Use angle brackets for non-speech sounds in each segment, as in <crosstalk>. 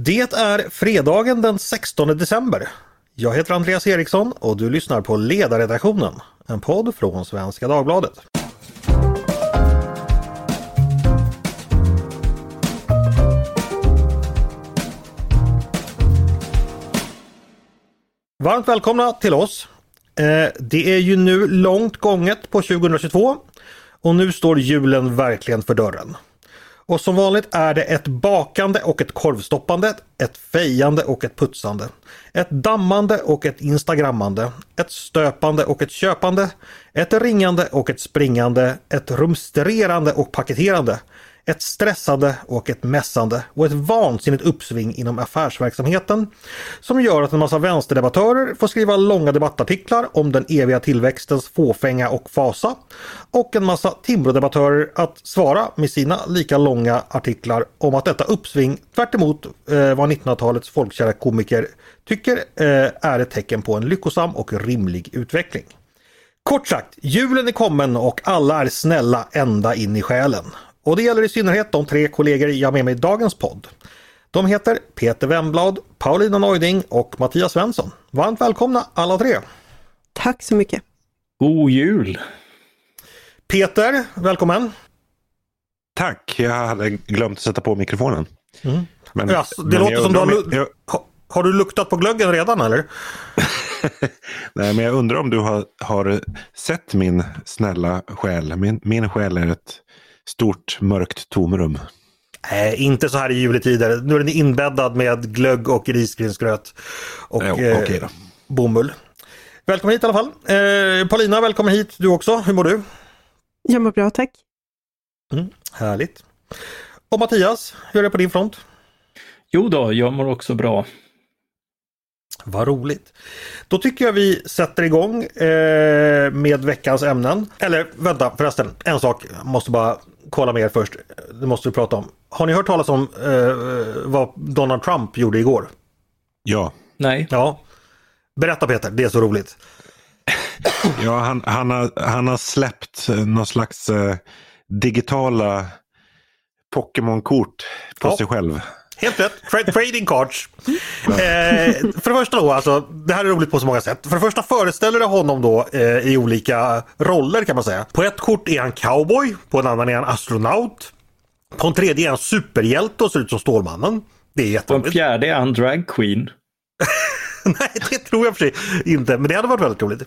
Det är fredagen den 16 december. Jag heter Andreas Eriksson och du lyssnar på Ledarredaktionen, en podd från Svenska Dagbladet. Varmt välkomna till oss. Eh, det är ju nu långt gånget på 2022 och nu står julen verkligen för dörren. Och som vanligt är det ett bakande och ett korvstoppande, ett fejande och ett putsande, ett dammande och ett instagrammande, ett stöpande och ett köpande, ett ringande och ett springande, ett rumstererande och paketerande, ett stressande och ett mässande och ett vansinnigt uppsving inom affärsverksamheten som gör att en massa vänsterdebattörer får skriva långa debattartiklar om den eviga tillväxtens fåfänga och fasa och en massa Timbrodebattörer att svara med sina lika långa artiklar om att detta uppsving tvärt emot eh, vad 1900-talets folkkära komiker tycker eh, är ett tecken på en lyckosam och rimlig utveckling. Kort sagt, julen är kommen och alla är snälla ända in i själen. Och det gäller i synnerhet de tre kollegor jag har med mig i dagens podd. De heter Peter Wemblad, Paulina Neuding och Mattias Svensson. Varmt välkomna alla tre! Tack så mycket! God jul! Peter, välkommen! Tack, jag hade glömt att sätta på mikrofonen. Mm. Men, ja, det men låter som du har, jag... har du luktat på glöggen redan eller? <laughs> Nej, men jag undrar om du har, har sett min snälla själ. Min, min själ är ett stort mörkt tomrum. Nej, inte så här i juletider. Nu är den inbäddad med glögg och risgrynsgröt och jo, eh, okay bomull. Välkommen hit i alla fall. Eh, Paulina, välkommen hit du också. Hur mår du? Jag mår bra, tack. Mm, härligt. Och Mattias, hur är det på din front? Jo då, jag mår också bra. Vad roligt! Då tycker jag vi sätter igång eh, med veckans ämnen. Eller vänta förresten, en sak måste bara kolla med er först. Det måste vi prata om. Har ni hört talas om eh, vad Donald Trump gjorde igår? Ja. Nej. Ja. Berätta Peter, det är så roligt. ja, han, han, har, han har släppt någon slags eh, digitala Pokémon-kort på ja. sig själv. Helt rätt. Tra trading cards. Eh, för det första då, alltså, det här är roligt på så många sätt. För det första föreställer det honom då eh, i olika roller kan man säga. På ett kort är han cowboy, på en annan är han astronaut. På en tredje är han superhjälte och ser ut som Stålmannen. Det är jätteroligt. På en fjärde är han drag queen. <laughs> Nej, det tror jag för sig inte, men det hade varit väldigt roligt.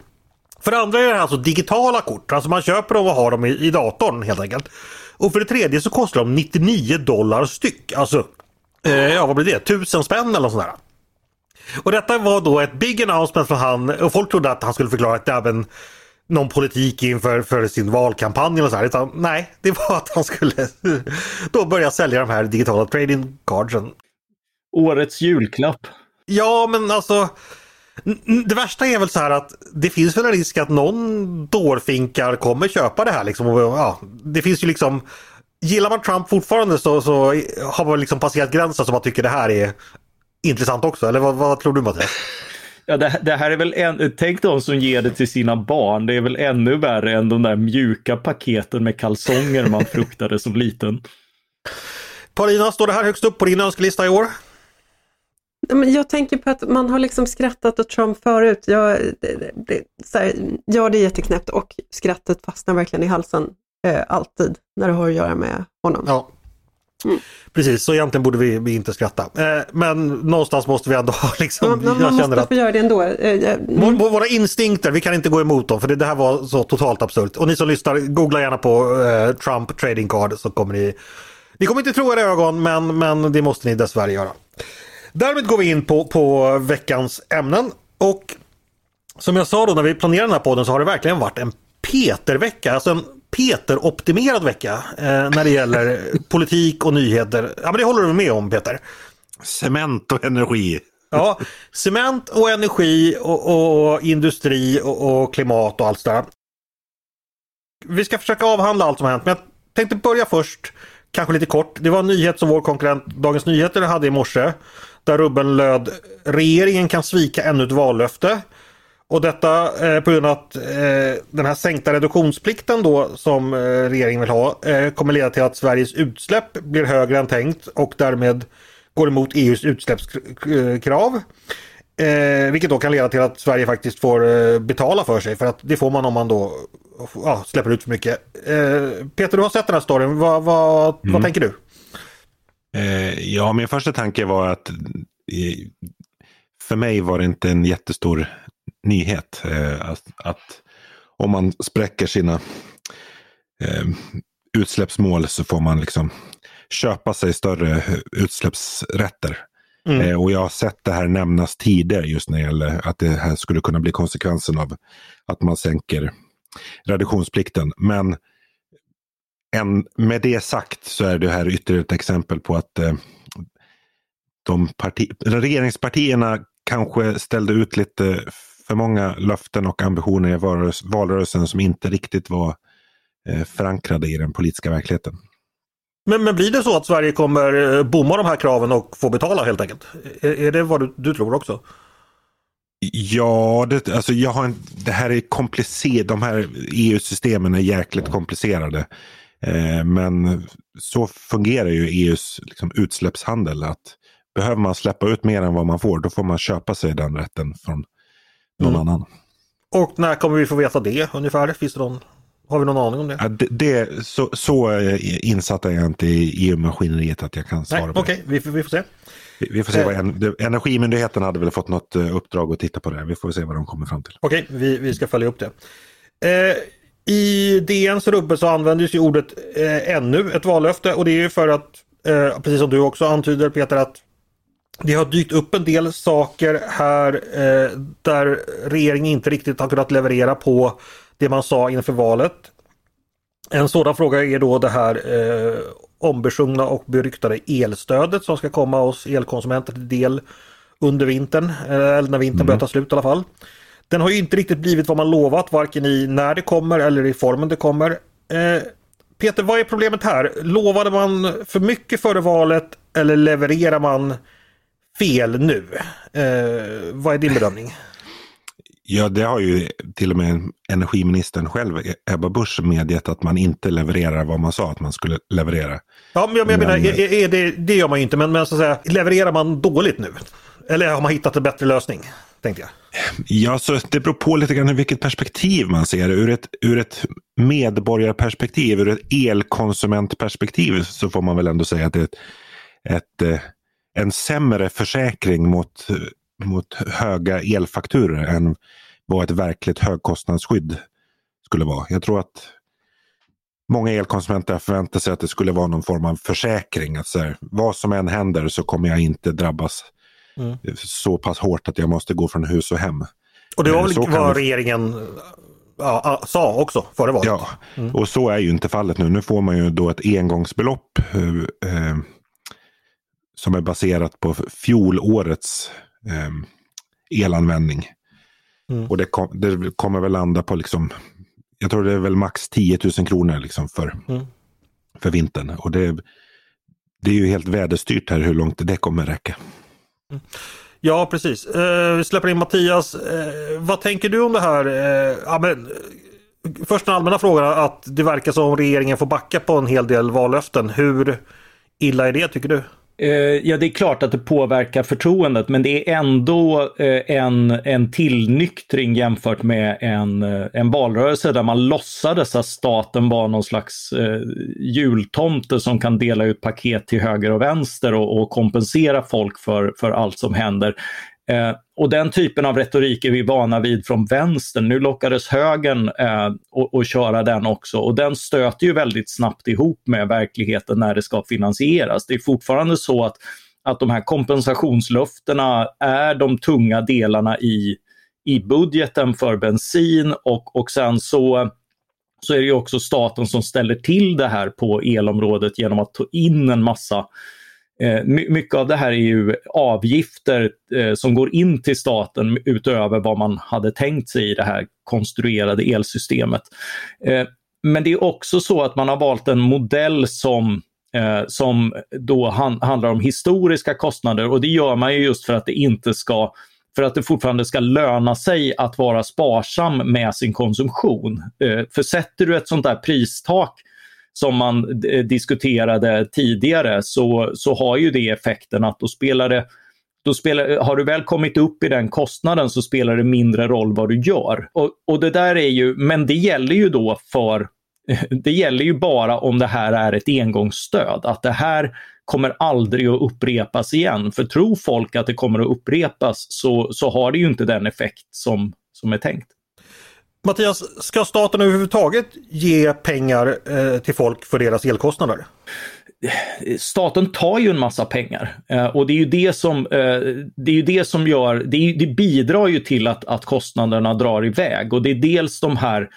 För det andra är det alltså digitala kort, alltså man köper dem och har dem i, i datorn helt enkelt. Och för det tredje så kostar de 99 dollar styck. Alltså Eh, ja, vad blir det? Tusen spänn eller sådär. Och detta var då ett big announcement från han och folk trodde att han skulle förklara att det även någon politik inför för sin valkampanj eller så här. Utan, nej, det var att han skulle <laughs> då börja sälja de här digitala trading cardsen. Årets julklapp. Ja, men alltså det värsta är väl så här att det finns väl en risk att någon dårfinkar kommer köpa det här liksom. Och, ja, det finns ju liksom gillar man Trump fortfarande så, så har man liksom passerat gränsen som man tycker det här är intressant också. Eller vad, vad tror du Mattias? <laughs> Ja, det, det, här är väl en, tänk de som ger det till sina barn. Det är väl ännu värre än de där mjuka paketen med kalsonger man fruktade som liten. Paulina, står det här högst upp på din önskelista i år? Jag tänker på att man har liksom skrattat åt Trump förut. Jag, det, det, här, ja, det är jätteknäppt och skrattet fastnar verkligen i halsen eh, alltid när det har att göra med honom. Ja. Mm. Precis, så egentligen borde vi, vi inte skratta. Eh, men någonstans måste vi ändå ha <laughs> liksom... Man, man jag måste att, få göra det ändå. Eh, mm. Våra instinkter, vi kan inte gå emot dem för det, det här var så totalt absurt. Och ni som lyssnar, googla gärna på eh, Trump trading card så kommer ni... Ni kommer inte tro era ögon men, men det måste ni dessvärre göra. Därmed går vi in på, på veckans ämnen. Och som jag sa då när vi planerade den här podden så har det verkligen varit en Peter-vecka. Alltså en Peter-optimerad vecka eh, när det gäller <laughs> politik och nyheter. Ja men det håller du med om Peter? Cement och energi. Ja, cement och energi och, och industri och, och, klimat och allt sådär. Vi ska försöka avhandla allt som har hänt men jag tänkte börja först, kanske lite kort. Det var en nyhet som vår konkurrent Dagens Nyheter hade i morse. Där rubben löd Regeringen kan svika ännu ett vallöfte. Och detta eh, på grund av att eh, den här sänkta reduktionsplikten då som eh, regeringen vill ha eh, kommer leda till att Sveriges utsläpp blir högre än tänkt och därmed går emot EUs utsläppskrav. Eh, vilket då kan leda till att Sverige faktiskt får eh, betala för sig för att det får man om man då ja, släpper ut för mycket. Peter, du har sett den här storyn. Vad, vad, mm. vad tänker du? Ja, min första tanke var att för mig var det inte en jättestor nyhet eh, att, att, om man spräcker sina utsläppsmål så får man liksom köpa sig större utsläppsrätter. Mm. Eh, och jag har sett det här nämnas tidigare just när det gäller att det här skulle kunna bli konsekvensen av att man sänker reduktionsplikten. Men en, med det sagt så är det här ytterligare ett exempel på att eh, de parti, regeringspartierna kanske ställde ut lite för många löften och ambitioner i valrörelsen som inte riktigt var eh, förankrade i den politiska verkligheten. Men, men blir det så att Sverige kommer eh, bomma de här kraven och få betala helt enkelt? Är, är det vad du, du tror också? Ja, det, alltså jag har en, det här är komplicerat. De här EU-systemen är jäkligt komplicerade. Eh, men så fungerar ju EUs liksom, utsläppshandel. Att behöver man släppa ut mer än vad man får, då får man köpa sig den rätten från någon mm. annan. Och när kommer vi få veta det ungefär? Finns det någon har vi någon aning om det? Ja, det, det så, så insatt är jag inte i EU-maskineriet att jag kan svara Nej, på Okej, okay. vi, vi, får se. Vi, vi får se vad en, Energimyndigheten hade väl fått något uh, uppdrag att titta på det. Vi får se vad de kommer fram till. Okej, okay, vi, vi ska följa upp det. Eh, I DNs rubbe så användes ju ordet eh, ännu ett vallöfte och det är ju för att, eh, precis som du också antyder Peter, att det har dykt upp en del saker här eh, där regeringen inte riktigt har kunnat leverera på det man sa inför valet. En sådan fråga är då det här eh, ombesjungna och beryktade elstödet som ska komma oss elkonsumenter till del under vintern, eller när vintern mm. börjar ta slut i alla fall. Den har ju inte riktigt blivit vad man lovat, varken i när det kommer eller i formen det kommer. Eh, Peter, vad är problemet här? Lovade man för mycket före valet eller levererar man fel nu? Eh, vad är din bedömning? Ja, det har ju till och med energiministern själv, Ebba Busch, medgett att man inte levererar vad man sa att man skulle leverera. Ja, men jag, men, menar, är, är det, det gör man ju inte, men, men så säga, levererar man dåligt nu? Eller har man hittat en bättre lösning? Tänkte jag. Ja, så det beror på lite grann vilket perspektiv man ser. Ur ett, ur ett medborgarperspektiv, ur ett elkonsumentperspektiv så får man väl ändå säga att det är ett, ett eh, en sämre försäkring mot mot höga elfakturer än vad ett verkligt högkostnadsskydd skulle vara. Jag tror att många elkonsumenter förväntar sig att det skulle vara någon form av försäkring. Att så här, vad som än händer så kommer jag inte drabbas mm. så pass hårt att jag måste gå från hus och hem. Och det var väl vad vi... regeringen ja, sa också före valet? Ja, mm. och så är ju inte fallet nu. Nu får man ju då ett engångsbelopp eh, som är baserat på fjolårets eh, elanvändning. Mm. Och det, kom, det, kommer väl landa på liksom, jag tror det är väl max 10 000 kronor liksom för, mm. för vintern. Och det, det är ju helt väderstyrt här hur långt det kommer räcka. Mm. Ja precis. Eh, vi släpper in Mattias. Eh, vad tänker du om det här? Eh, ja, men, först den allmänna frågan att det verkar som regeringen får backa på en hel del vallöften. Hur illa är det tycker du? Eh, ja, det är klart att det påverkar förtroendet, men det är ändå eh, en, en tillnyktring jämfört med en, eh, en valrörelse där man låtsades att staten var någon slags eh, jultomte som kan dela ut paket till höger och vänster och, och kompensera folk för, för allt som händer. Eh, och den typen av retorik är vi vana vid från vänstern. Nu lockades högern eh, och, och köra den också och den stöter ju väldigt snabbt ihop med verkligheten när det ska finansieras. Det är fortfarande så att, att de här kompensationslöftena är de tunga delarna i, i budgeten för bensin och, och sen så så är det ju också staten som ställer till det här på elområdet genom att ta in en massa Eh, mycket av det här är ju avgifter eh, som går in till staten utöver vad man hade tänkt sig i det här konstruerade elsystemet. Eh, men det är också så att man har valt en modell som eh, som då handlar om historiska kostnader och det gör man ju just för att det inte ska för att det fortfarande ska löna sig att vara sparsam med sin konsumtion. Eh, för sätter du ett sånt där pristak som man eh, diskuterade tidigare så, så har ju det effekten att då spelar det då spelar, har du väl kommit upp i den kostnaden så spelar det mindre roll vad du gör. Och, och det där är ju, men det gäller ju då för <laughs> det gäller ju bara om det här är ett engångsstöd, att det här kommer aldrig att upprepas igen. För tror folk att det kommer att upprepas så, så har det ju inte den effekt som, som är tänkt. Mattias, ska staten överhuvudtaget ge pengar eh, till folk för deras elkostnader? staten tar ju en massa pengar eh, och det är ju det som, eh, det är ju det som gör, det, är, det, bidrar ju till att, att kostnaderna drar iväg och det är dels de här,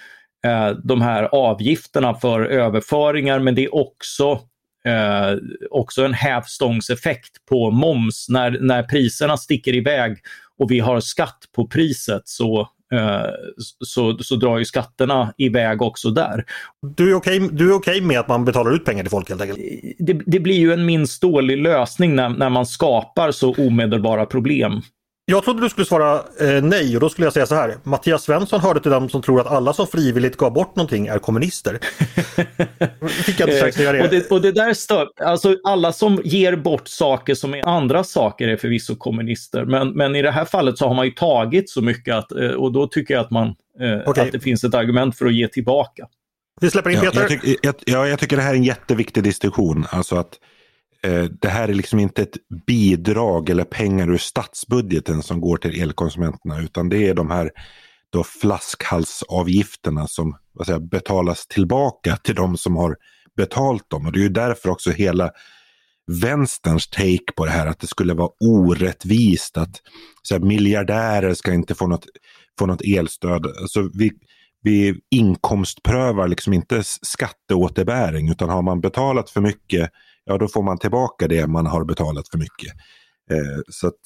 eh, de här avgifterna för överföringar men det är också Eh, också en hävstångseffekt på moms. När, när priserna sticker iväg och vi har skatt på priset så så, så drar ju skatterna iväg också där. Du är okej okay, okay med att man betalar ut pengar till folk helt enkelt? Det, det blir ju en minst dålig lösning när, när man skapar så omedelbara problem. Jag trodde du skulle svara eh, nej och då skulle jag säga så här. Mattias Svensson hörde till dem som tror att alla som frivilligt gav bort någonting är kommunister. <laughs> Fick jag inte det. Och, det, och det där stör, alltså alla som ger bort saker som är andra saker är förvisso kommunister. Men, men i det här fallet så har man ju tagit så mycket att, eh, och då tycker jag att, man, eh, okay. att det finns ett argument för att ge tillbaka. Vi släpper in Peter. Ja, jag, tyck, jag, ja, jag tycker det här är en jätteviktig distinktion. Alltså att Eh, Eh, det här är liksom inte ett bidrag eller pengar ur statsbudgeten som går till elkonsumenterna utan det är de här då flaskhalsavgifterna som vad säger, betalas tillbaka till de som har betalt dem. Och det är ju därför också hela vänsterns take på det här att det skulle vara orättvist att så här, miljardärer ska inte få något, få något elstöd. Alltså, vi, vi inkomstprövar liksom inte skatteåterbäring utan har man betalat för mycket ja då får man tillbaka det man har betalat för mycket. Eh, så att,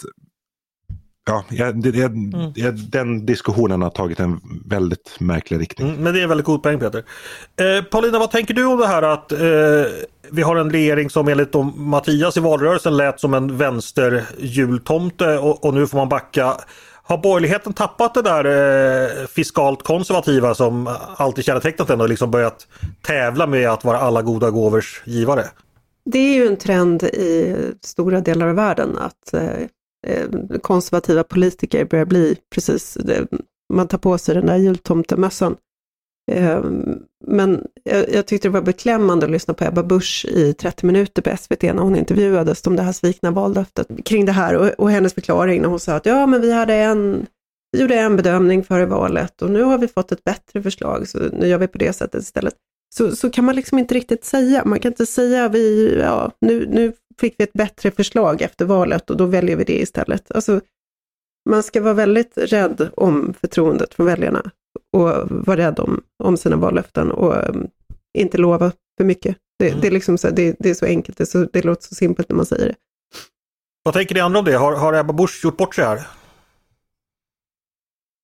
ja, det, det, mm. den diskussionen har tagit en väldigt märklig riktning. Mm, men det är väldigt god poäng Peter. Eh, Paulina, vad tänker du om det här att eh, vi har en regering som enligt Mattias i valrörelsen lät som en vänsterjultomte och, och nu får man backa. Har borgerligheten tappat det där eh, fiskalt konservativa som alltid kännetecknat den och liksom börjat tävla med att vara alla goda gåvors givare? Det är ju en trend i stora delar av världen att eh, eh, konservativa politiker börjar bli precis, det, man tar på sig den där jultomtemössan. Eh, men jag, jag, tyckte det var beklämmande att lyssna på Ebba Busch i 30 minuter på SVT när hon intervjuades om det här svikna vallöftet kring det här och, och hennes förklaring när hon sa att ja, men vi hade en vi gjorde en bedömning före valet och nu har vi fått ett bättre förslag, så nu gör vi på det sättet istället så, så kan man liksom inte riktigt säga. Man kan inte säga vi, ja, nu, nu fick vi ett bättre förslag efter valet och då väljer vi det istället. Alltså, man ska vara väldigt rädd om förtroendet från väljarna och vara rädd om, om sina vallöften och um, inte lova för mycket. Det, mm. det, är liksom så, det, det, är så enkelt, det, så, det låter så simpelt när man säger det. Vad tänker ni andra om det? Har, har Ebba Busch gjort bort sig här?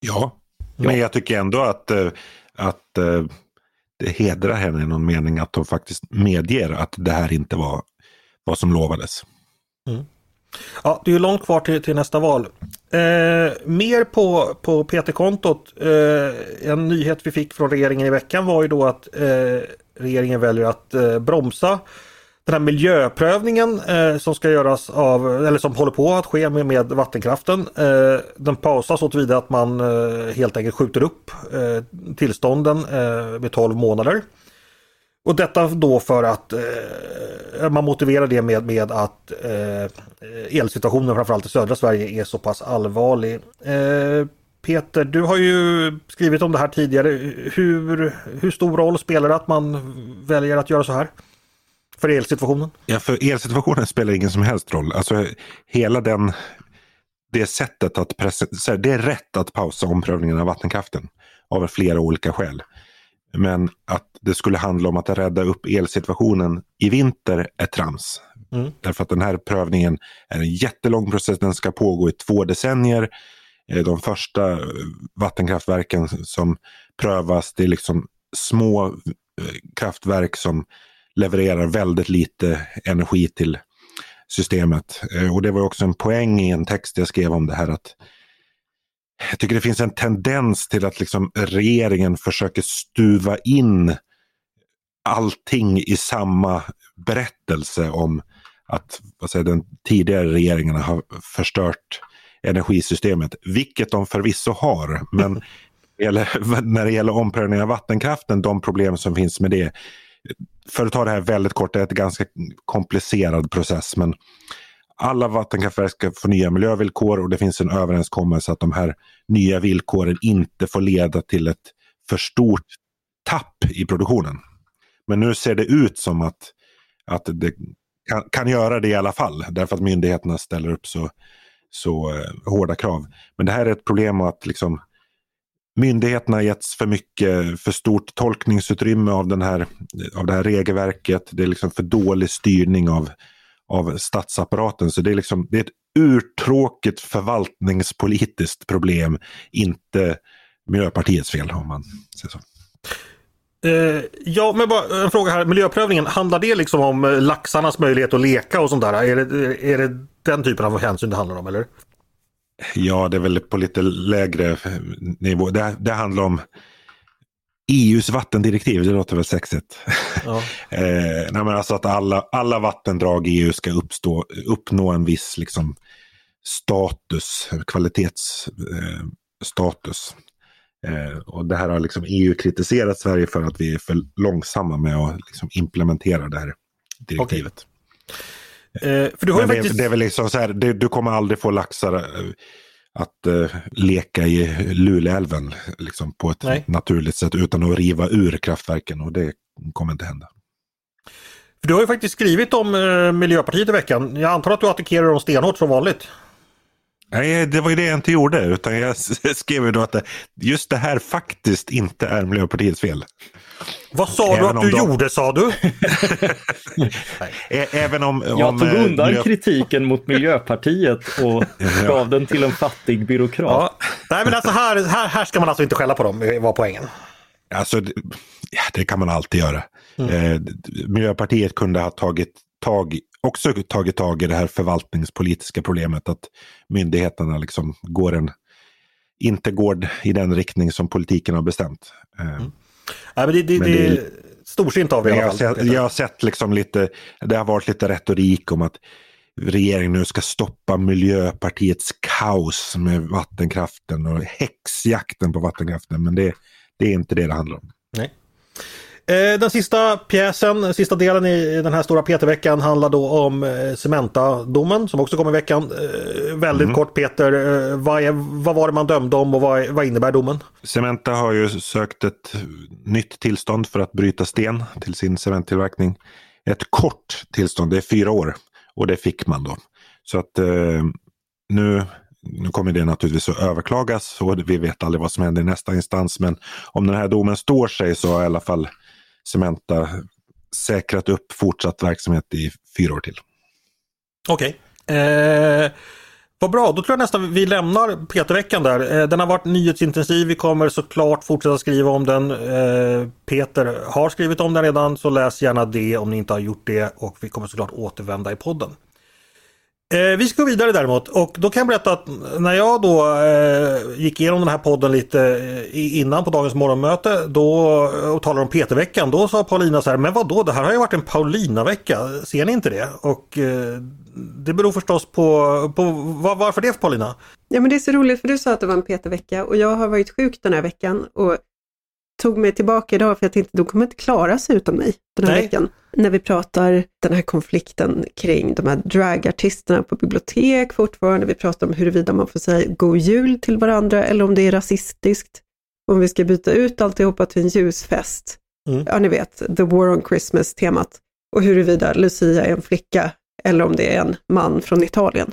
Ja, men jag tycker ändå att, eh, att eh, det hedrar henne i någon mening att hon faktiskt medger att det här inte var vad som lovades. Mm. Ja, det är långt kvar till, till nästa val. Eh, mer på, på PT-kontot. Eh, en nyhet vi fick från regeringen i veckan var ju då att eh, regeringen väljer att eh, bromsa den här miljöprövningen eh, som ska göras av, eller som håller på att ske med, med vattenkraften. Eh, den pausas så tillvida att man eh, helt enkelt skjuter upp eh, tillstånden eh, med 12 månader. Och detta då för att eh, man motiverar det med, med att eh, elsituationen framförallt i södra Sverige är så pass allvarlig. Eh, Peter, du har ju skrivit om det här tidigare. Hur, hur stor roll spelar det att man väljer att göra så här? För elsituationen? Ja, för elsituationen spelar ingen som helst roll. Alltså hela den, det sättet att presentera, det är rätt att pausa omprövningen av vattenkraften av flera olika skäl. Men att det skulle handla om att rädda upp elsituationen i vinter är trams. Mm. Därför att den här prövningen är en jättelång process, den ska pågå i två decennier. Eh, de första eh, vattenkraftverken som prövas, det är liksom små eh, kraftverk som levererar väldigt lite energi till systemet. Eh, och det var också en poäng i en text jag skrev om det här att jag tycker det finns en tendens till att liksom regeringen försöker stuva in allting i samma berättelse om att vad säger, den tidigare regeringen har förstört energisystemet, vilket de förvisso har. Men <laughs> när det gäller omprövning av vattenkraften, de problem som finns med det. För att ta det här väldigt kort, det är ett ganska komplicerad process. Men alla vattenkraftverk ska få nya miljövillkor och det finns en överenskommelse att de här nya villkoren inte får leda till ett för stort tapp i produktionen. Men nu ser det ut som att, att det kan, kan göra det i alla fall därför att myndigheterna ställer upp så, så eh, hårda krav. Men det här är ett problem att liksom, myndigheterna har getts för mycket, för stort tolkningsutrymme av, den här, av det här regelverket. Det är liksom för dålig styrning av, av statsapparaten. Så det är, liksom, det är ett urtråkigt förvaltningspolitiskt problem, inte Miljöpartiets fel om man säger så. Eh, ja, men bara en fråga här. Miljöprövningen, handlar det liksom om laxarnas möjlighet att leka och sånt där? Är det, är det den typen av hänsyn det handlar om eller? Ja, det är väl på lite lägre nivå. Det, det handlar om EUs vattendirektiv, det låter väl sexigt. Ja. <laughs> eh, nej, men alltså att alla, alla vattendrag i EU ska uppstå, uppnå en viss liksom, status, kvalitetsstatus. Eh, och det här har liksom EU kritiserat Sverige för att vi är för långsamma med att liksom implementera det här direktivet. Okay. Eh, för du har faktiskt... det, är väl liksom så här, det, du kommer aldrig få laxar eh, att uh, leka i Luleälven liksom, på ett Nej. naturligt sätt utan att riva ur kraftverken och det kommer inte hända. För du har ju faktiskt skrivit om uh, Miljöpartiet i veckan. Jag antar att du attackerar dem stenhårt som vanligt? Nej, det var ju det jag inte gjorde. Utan jag <laughs> skrev ju då att just det här faktiskt inte är Miljöpartiets fel. Vad sa Även du att du de... gjorde sa du? <laughs> Även om... om jag tog eh, undan miljö... kritiken mot Miljöpartiet och <laughs> gav den till en fattig byråkrat. Ja. Nej men alltså här, här, här ska man alltså inte skälla på dem, var poängen. Alltså, ja, det kan man alltid göra. Mm. Eh, Miljöpartiet kunde ha tagit tag också tagit tag i det här förvaltningspolitiska problemet att myndigheterna liksom går en, inte går i den riktning som politiken har bestämt. Eh, mm. Ja, men det, det, men det, det är storsint av det. Jag, har sett, jag har sett liksom lite, det har varit lite retorik om att regeringen nu ska stoppa Miljöpartiets kaos med vattenkraften och häxjakten på vattenkraften. Men det, det är inte det det handlar om. Nej. Eh, den sista pjäsen, sista delen i den här stora PT-veckan handlar då om eh, Cementa-domen som också kom i veckan. Eh, väldigt mm. kort Peter, vad, är, vad var det man dömde om och vad, vad innebär domen? Cementa har ju sökt ett nytt tillstånd för att bryta sten till sin cementtillverkning. Ett kort tillstånd, det är fyra år och det fick man då. Så att nu nu kommer det naturligtvis att överklagas och vi vet aldrig vad som händer i nästa instans. Men om den här domen står sig så har i alla fall Cementa säkrat upp fortsatt verksamhet i fyra år till. Okej. Okay. Eh, vad bra, då tror jag nästan vi lämnar Peter-veckan där. Eh, den har varit nyhetsintensiv. Vi kommer såklart fortsätta skriva om den. Eh, Peter har skrivit om den redan så läs gärna det om ni inte har gjort det och vi kommer såklart återvända i podden. Eh, vi ska gå vidare däremot och då kan jag berätta att när jag då eh, gick igenom den här podden lite eh, innan på dagens morgonmöte då, och talade om Peterveckan då sa Paulina så här, men vad då? det här har ju varit en Paulina-vecka, ser ni inte det? Och eh, det beror förstås på, på var, varför det Paulina? Ja men det är så roligt för du sa att det var en Petervecka och jag har varit sjuk den här veckan och tog mig tillbaka idag för jag tänkte de kommer inte klara sig utan mig den här Nej. veckan. När vi pratar den här konflikten kring de här dragartisterna på bibliotek fortfarande. Vi pratar om huruvida man får säga god jul till varandra eller om det är rasistiskt. Om vi ska byta ut alltihopa till en ljusfest. Mm. Ja, ni vet, the war on Christmas-temat. Och huruvida Lucia är en flicka eller om det är en man från Italien.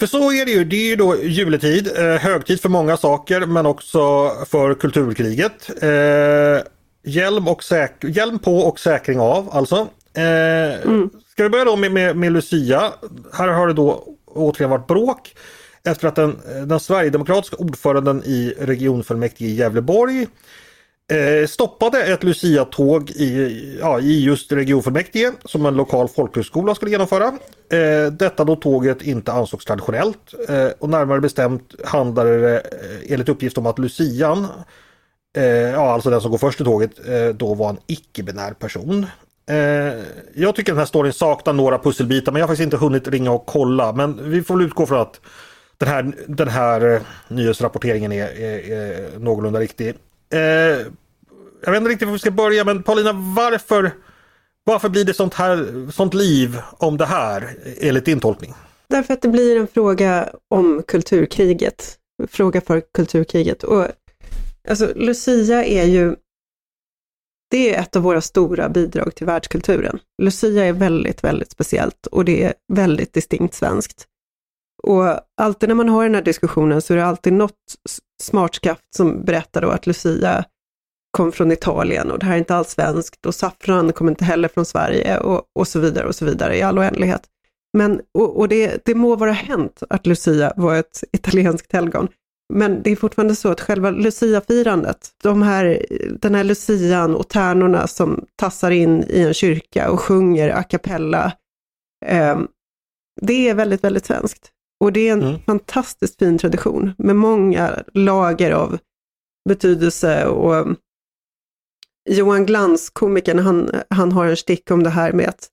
För så är det ju. Det är ju då juletid, eh, högtid för många saker men också för kulturkriget. Eh, hjälm, och säk hjälm på och säkring av alltså. Eh, mm. Ska vi börja då med, med, med Lucia. Här har det då återigen varit bråk efter att den, den Sverigedemokratiska ordföranden i regionfullmäktige i Gävleborg eh, stoppade ett Lucia-tåg i, ja, i just regionfullmäktige som en lokal folkhögskola skulle genomföra. Eh, detta då tåget inte ansågs traditionellt eh, och närmare bestämt handlade det eh, enligt uppgift om att Lucian eh, ja alltså den som går först i tåget, eh, då var en icke-binär person. Eh, jag tycker den här storyn saknar några pusselbitar men jag har faktiskt inte hunnit ringa och kolla. Men vi får väl utgå från att den här, den här eh, nyhetsrapporteringen är, är, är någorlunda riktig. Eh, jag vet inte riktigt var vi ska börja men Paulina, varför, varför blir det sånt, här, sånt liv om det här enligt din tolkning? Därför att det blir en fråga om kulturkriget. Fråga för kulturkriget. Och, alltså, Lucia är ju det är ett av våra stora bidrag till världskulturen. Lucia är väldigt, väldigt speciellt och det är väldigt distinkt svenskt. Och alltid när man har den här diskussionen så är det alltid något smart skaft som berättar då att Lucia kom från Italien och det här är inte alls svenskt och saffran kom inte heller från Sverige och, och så vidare och så vidare i all oändlighet. Men, och, och det, det må vara hänt att Lucia var ett italienskt helgon, men det är fortfarande så att själva Lucia-firandet, de här, den här Lucian och tärnorna som tassar in i en kyrka och sjunger a cappella, eh, det är väldigt, väldigt svenskt. Och det är en mm. fantastiskt fin tradition med många lager av betydelse och Johan Glans, komikern, han, han har en stick om det här med att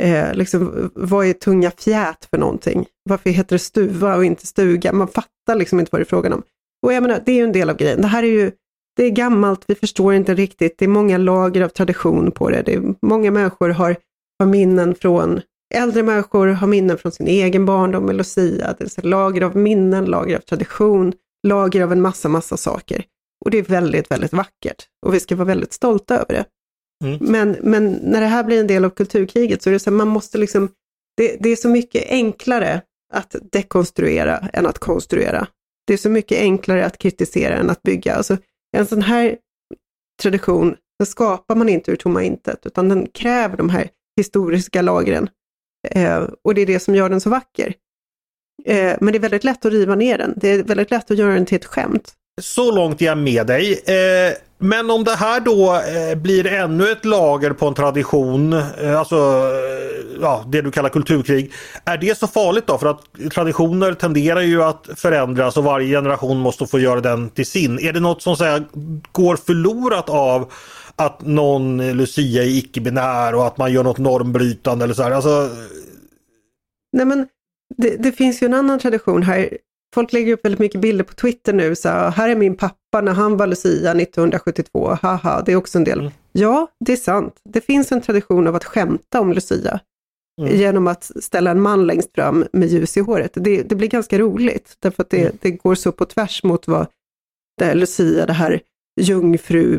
eh, liksom, vad är tunga fjät för någonting? Varför heter det stuva och inte stuga? Man fattar liksom inte vad det är frågan om. Och jag menar, det är ju en del av grejen. Det här är ju det är gammalt, vi förstår inte riktigt, det är många lager av tradition på det. det är, många människor har, har minnen från, äldre människor har minnen från sin egen barndom med Lucia. Det är lager av minnen, lager av tradition, lager av en massa, massa saker. Och det är väldigt, väldigt vackert. Och vi ska vara väldigt stolta över det. Mm. Men, men när det här blir en del av kulturkriget så är det så att man måste liksom, det, det är så mycket enklare att dekonstruera än att konstruera. Det är så mycket enklare att kritisera än att bygga. Alltså, en sån här tradition, den skapar man inte ur tomma intet, utan den kräver de här historiska lagren. Eh, och det är det som gör den så vacker. Eh, men det är väldigt lätt att riva ner den. Det är väldigt lätt att göra den till ett skämt. Så långt är jag med dig. Eh, men om det här då eh, blir ännu ett lager på en tradition, eh, alltså eh, ja, det du kallar kulturkrig. Är det så farligt då? För att traditioner tenderar ju att förändras och varje generation måste få göra den till sin. Är det något som så går förlorat av att någon Lucia är icke-binär och att man gör något normbrytande eller så här? Alltså... Nej men det, det finns ju en annan tradition här folk lägger upp väldigt mycket bilder på Twitter nu, så här är min pappa när han var Lucia 1972, haha, det är också en del. Mm. Ja, det är sant. Det finns en tradition av att skämta om Lucia. Mm. Genom att ställa en man längst fram med ljus i håret. Det, det blir ganska roligt, därför att det, mm. det går så på tvärs mot vad det Lucia, det här jungfru,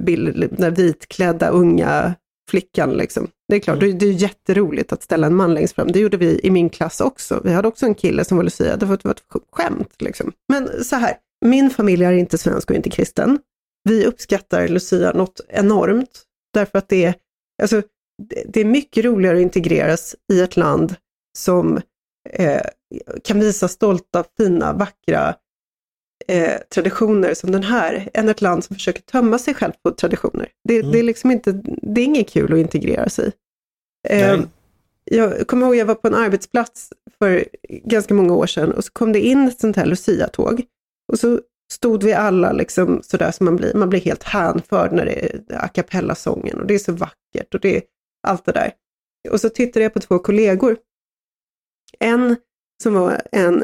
den vitklädda unga flickan. Liksom. Det är klart, mm. det är jätteroligt att ställa en man längst fram. Det gjorde vi i min klass också. Vi hade också en kille som var Lucia, det var ett skämt. Liksom. Men så här, min familj är inte svensk och inte kristen. Vi uppskattar Lucia något enormt, därför att det är, alltså, det är mycket roligare att integreras i ett land som eh, kan visa stolta, fina, vackra eh, traditioner som den här, än ett land som försöker tömma sig själv på traditioner. Det, mm. det är liksom inte, det är inget kul att integrera sig eh, Jag kommer ihåg, jag var på en arbetsplats för ganska många år sedan och så kom det in ett sånt här Lucia-tåg. Och så stod vi alla liksom sådär som man blir, man blir helt hänförd när det är a cappella-sången och det är så vackert och det är allt det där. Och så tittade jag på två kollegor. En som var en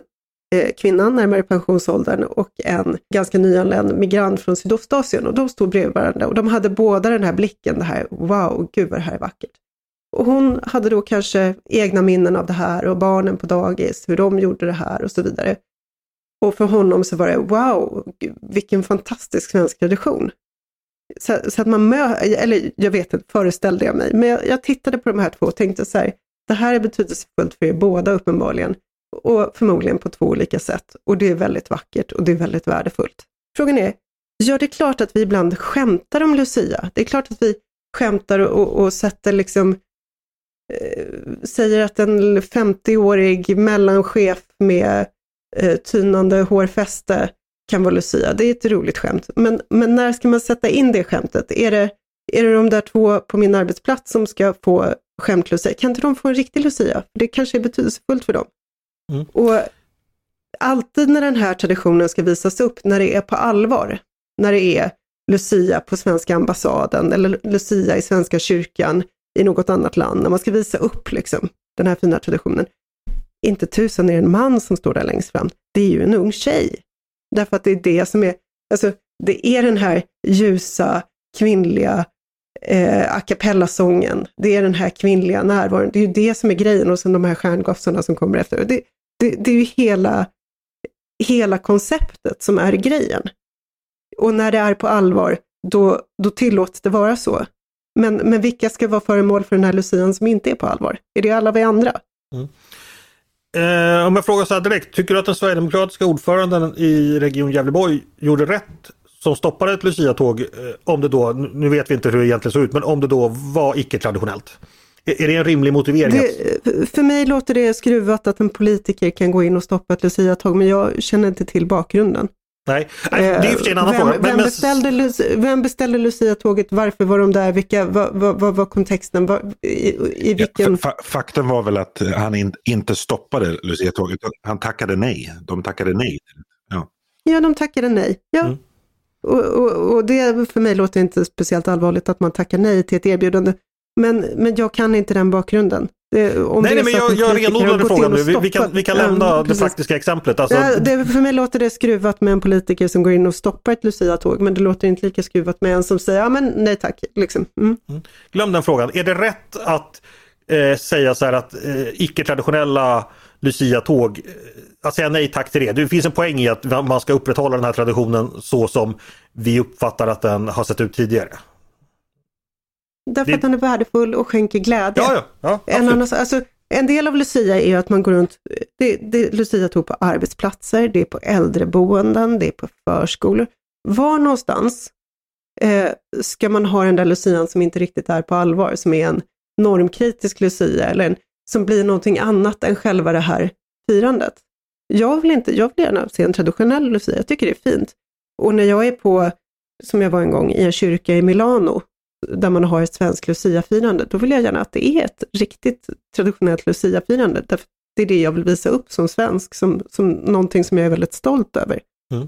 Eh, kvinnan närmare pensionsåldern och en ganska nyanländ migrant från Sydostasien och de stod bredvid varandra och de hade båda den här blicken, det här wow, gud vad det här är vackert. Och hon hade då kanske egna minnen av det här och barnen på dagis, hur de gjorde det här och så vidare. Och för honom så var det wow, vilken fantastisk svensk tradition. Så, så att man möter, eller jag vet inte, föreställde jag mig, men jag, jag, tittade på de här två och tänkte så här, det här är betydelsefullt för er båda uppenbarligen och förmodligen på två olika sätt. Och det är väldigt vackert och det är väldigt värdefullt. Frågan är, ja det är klart att vi ibland skämtar om Lucia. Det är klart att vi skämtar och, och sätter liksom eh, säger att en 50-årig mellanchef med eh, tynande hårfäste kan vara Lucia. Det är ett roligt skämt. Men, men när ska man sätta in det skämtet? Är det, är det de där två på min arbetsplats som ska få skämt Lucia? Kan inte de få en riktig Lucia? Det kanske är betydelsefullt för dem. Mm. Och alltid när den här traditionen ska visas upp, när det är på allvar, när det är Lucia på svenska ambassaden eller Lucia i svenska kyrkan i något annat land, när man ska visa upp liksom, den här fina traditionen. Inte tusan är det en man som står där längst fram, det är ju en ung tjej. Därför att det är det som är, alltså det är den här ljusa, kvinnliga eh, a cappella-sången. Det är den här kvinnliga närvaron. Det är ju det som är grejen och sen de här stjärngossarna som kommer efter. Det, det, det är ju hela, hela konceptet som är grejen. Och när det är på allvar, då, då tillåts det vara så. Men, men vilka ska vara föremål för den här lucian som inte är på allvar? Är det alla vi andra? Mm. Eh, om jag frågar så här direkt, tycker du att den sverigedemokratiska ordföranden i Region Gävleborg gjorde rätt som stoppade ett Lucia-tåg, eh, om det då, nu vet vi inte hur det egentligen såg ut, men om det då var icke-traditionellt? Är det en rimlig motivering? Det, för mig låter det skruvat att en politiker kan gå in och stoppa ett Lucia-tåg, men jag känner inte till bakgrunden. Nej, det är ju för en annan vem, fråga. Vem, beställde, vem beställde Lucia-tåget? Varför var de där? Vilka, vad, vad, vad var kontexten? Vad, i, i vilken... Ja, faktum var väl att han in, inte stoppade Lucia-tåget. Han tackade nej. De tackade nej. Ja, ja de tackade nej. Ja. Mm. Och, och, och, det för mig låter inte speciellt allvarligt att man tackar nej till ett erbjudande. Men, men jag kan inte den bakgrunden. Det, nej, nej, men jag, jag renodlade frågan nu. Vi, vi, kan, vi kan lämna ja, det faktiska exemplet. Alltså... Ja, det, för mig låter det skruvat med en politiker som går in och stoppar ett Lucia-tåg, men det låter inte lika skruvat med en som säger ja men nej tack. Liksom. Mm. Mm. Glöm den frågan. Är det rätt att eh, säga så här att eh, icke-traditionella Lucia-tåg, eh, att säga nej tack till det. Det finns en poäng i att man ska upprätthålla den här traditionen så som vi uppfattar att den har sett ut tidigare. Därför det... att den är värdefull och skänker glädje. Ja, ja, ja, en, annan, alltså, en del av Lucia är att man går runt, det, det, Lucia tog på arbetsplatser, det är på äldreboenden, det är på förskolor. Var någonstans eh, ska man ha den där Lucian som inte riktigt är på allvar, som är en normkritisk Lucia eller en, som blir någonting annat än själva det här firandet. Jag vill, inte, jag vill gärna se en traditionell Lucia, jag tycker det är fint. Och när jag är på, som jag var en gång, i en kyrka i Milano, där man har ett svenskt luciafirande, då vill jag gärna att det är ett riktigt traditionellt luciafirande. Därför det är det jag vill visa upp som svensk, som, som någonting som jag är väldigt stolt över. Mm.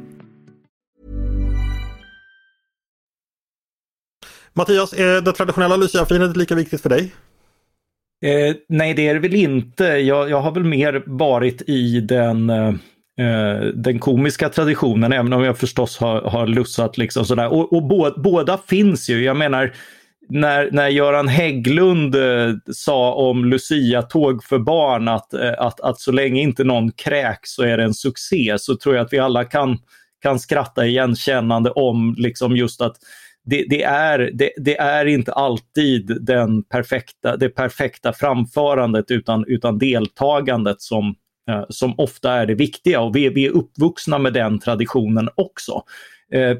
Mattias, är det traditionella luciafirandet lika viktigt för dig? Eh, nej, det är det väl inte. Jag, jag har väl mer varit i den, eh, eh den komiska traditionen, även om jag förstås har, har lussat liksom sådär. Och, och bo, båda finns ju. Jag menar, när, när Göran Hägglund eh, sa om Lucia-tåg för barn att, eh, att, att så länge inte någon kräks så är det en succé, så tror jag att vi alla kan, kan skratta igenkännande om liksom just att det, det, är, det, det, är inte alltid den perfekta, det perfekta framförandet utan, utan deltagandet som, eh, som ofta är det viktiga och vi, vi är uppvuxna med den traditionen också. Eh,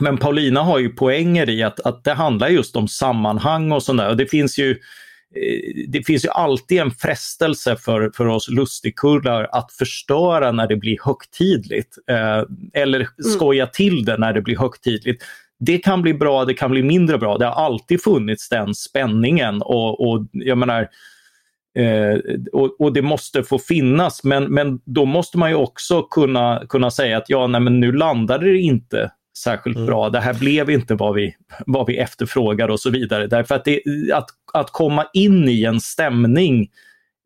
men Paulina har ju poänger i att, att det handlar just om sammanhang och sådär. Det finns ju eh, det finns ju alltid en frestelse för, för oss lustigkurrar att förstöra när det blir högtidligt. Eh, eller mm. skoja till det när det blir högtidligt det kan bli bra, det kan bli mindre bra. Det har alltid funnits den spänningen och, och jag menar eh, och, och, det måste få finnas men, men då måste man ju också kunna, kunna säga att ja, nej, men nu landade det inte särskilt mm. bra. Det här blev inte vad vi, vad vi efterfrågar och så vidare. Därför att, det, att, att komma in i en stämning,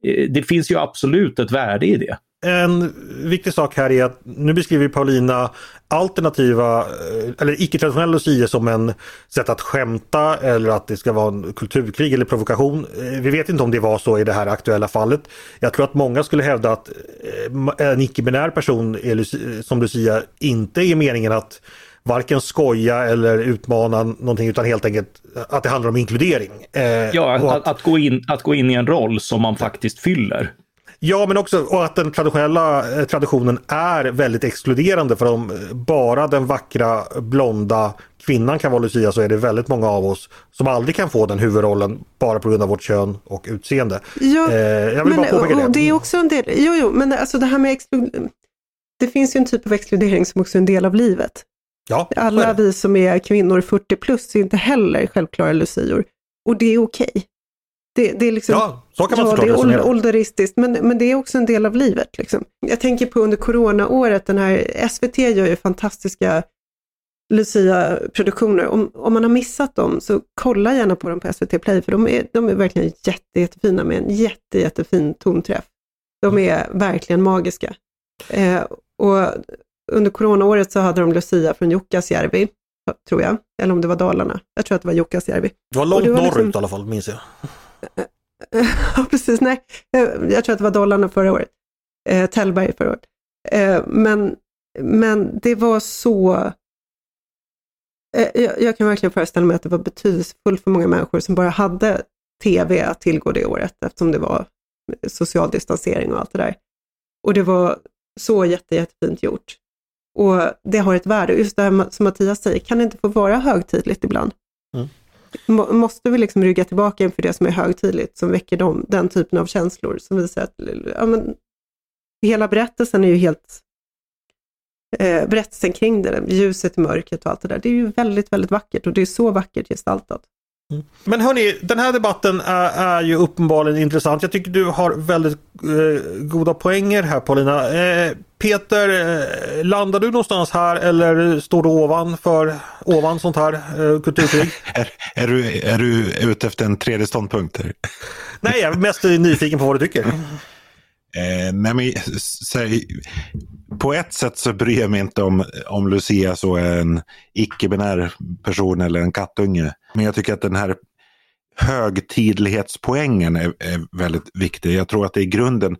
eh, det finns ju absolut ett värde i det. En viktig sak här är att nu beskriver Paulina alternativa eh, eller icke-traditionella lucia som en sätt att skämta eller att det ska vara en kulturkrig eller provokation. Eh, vi vet inte om det var så i det här aktuella fallet. Jag tror att många skulle hävda att eh, en icke-binär person som lucia inte är meningen att varken skoja eller utmana någonting utan helt enkelt att det handlar om inkludering. Ja, att, att, att, gå in, att gå in i en roll som man faktiskt fyller. Ja, men också och att den traditionella eh, traditionen är väldigt exkluderande för om bara den vackra blonda kvinnan kan vara Lucia så är det väldigt många av oss som aldrig kan få den huvudrollen bara på grund av vårt kön och utseende. Ja, eh, jag vill men, bara påpeka det. det är också en del, jo, jo, men alltså det här med det finns ju en typ av exkludering som också är en del av livet. Ja, Alla vi som är kvinnor 40 plus är inte heller självklara lucior. Och det är okej. Det, det är liksom, Ja, så kan man ja, det är åld- ålderistiskt, men, men det är också en del av livet. Liksom. Jag tänker på under coronaåret, den här, SVT gör ju fantastiska Lucia-produktioner. Om, om man har missat dem så kolla gärna på dem på SVT Play, för de är, de är verkligen jätte, jättefina med en jätte, jättefin tonträff. De är verkligen magiska. Eh, och under coronaåret så hade de Lucia från Jukkasjärvi, tror jag. Eller om det var Dalarna. Jag tror att det var Jukkasjärvi. Det var långt det var norrut liksom- i alla fall, minns jag. <laughs> Ja, precis. Nej, eh, jag tror att det var dollarna förra året. Eh, Tällberg förra året. Eh, men, men det var så... Eh, jag, jag kan verkligen föreställa mig att det var betydelsefullt för många människor som bara hade tv att tillgå det året eftersom det var social distansering och allt det där. Och det var så jätte, jättefint gjort. Och det har ett värde. Just det här som Mattias säger, kan det inte få vara högtidligt ibland? Mm. Må- Måste vi liksom rygga tillbaka inför det som är högtidligt, som väcker dem, den typen av känslor som visar att ja, men, hela berättelsen är ju helt eh, berättelsen kring det, ljuset i mörkret och allt det där. Det är ju väldigt, väldigt vackert och det är så vackert gestaltat. Men hörni, den här debatten är, är ju uppenbarligen intressant. Jag tycker du har väldigt eh, goda poänger här Paulina. Eh, Peter, eh, landar du någonstans här eller står du ovan för ovan sånt här eh, kulturkrig? <laughs> Är, är, du, är du ute efter en tredje ståndpunkt? Nej, jag är mest nyfiken på vad du tycker. Eh, nej men, säg, på ett sätt så bryr jag mig inte om, om Lucia så är en icke-binär person eller en kattunge. Men jag tycker att den här högtidlighetspoängen är, är väldigt viktig. Jag tror att det i grunden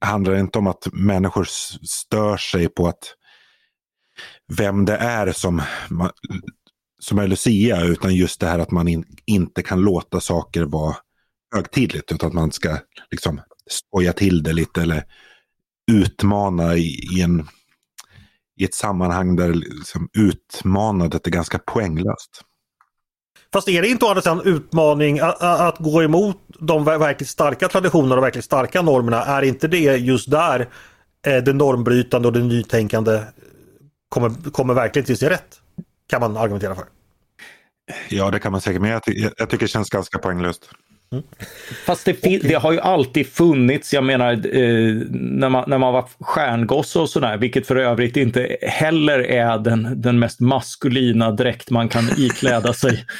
handlar inte om att människor stör sig på att vem det är som, som är Lucia utan just det här att man in, inte kan låta saker vara högtidligt utan att man ska liksom skoja till det lite eller utmana i, i, en, i ett sammanhang där liksom utmanandet är ganska poänglöst. Fast är det inte å andra sidan utmaning att, att gå emot de ver- verkligt starka traditionerna och verkligt starka normerna? Är inte det just där eh, det normbrytande och det nytänkande kommer, kommer verkligen till sin rätt? Kan man argumentera för. Ja, det kan man säkert, men jag, jag tycker det känns ganska poänglöst. Fast det, fin- det har ju alltid funnits, jag menar eh, när, man, när man var stjärngosse och sådär, vilket för övrigt inte heller är den, den mest maskulina dräkt man kan ikläda sig. <laughs>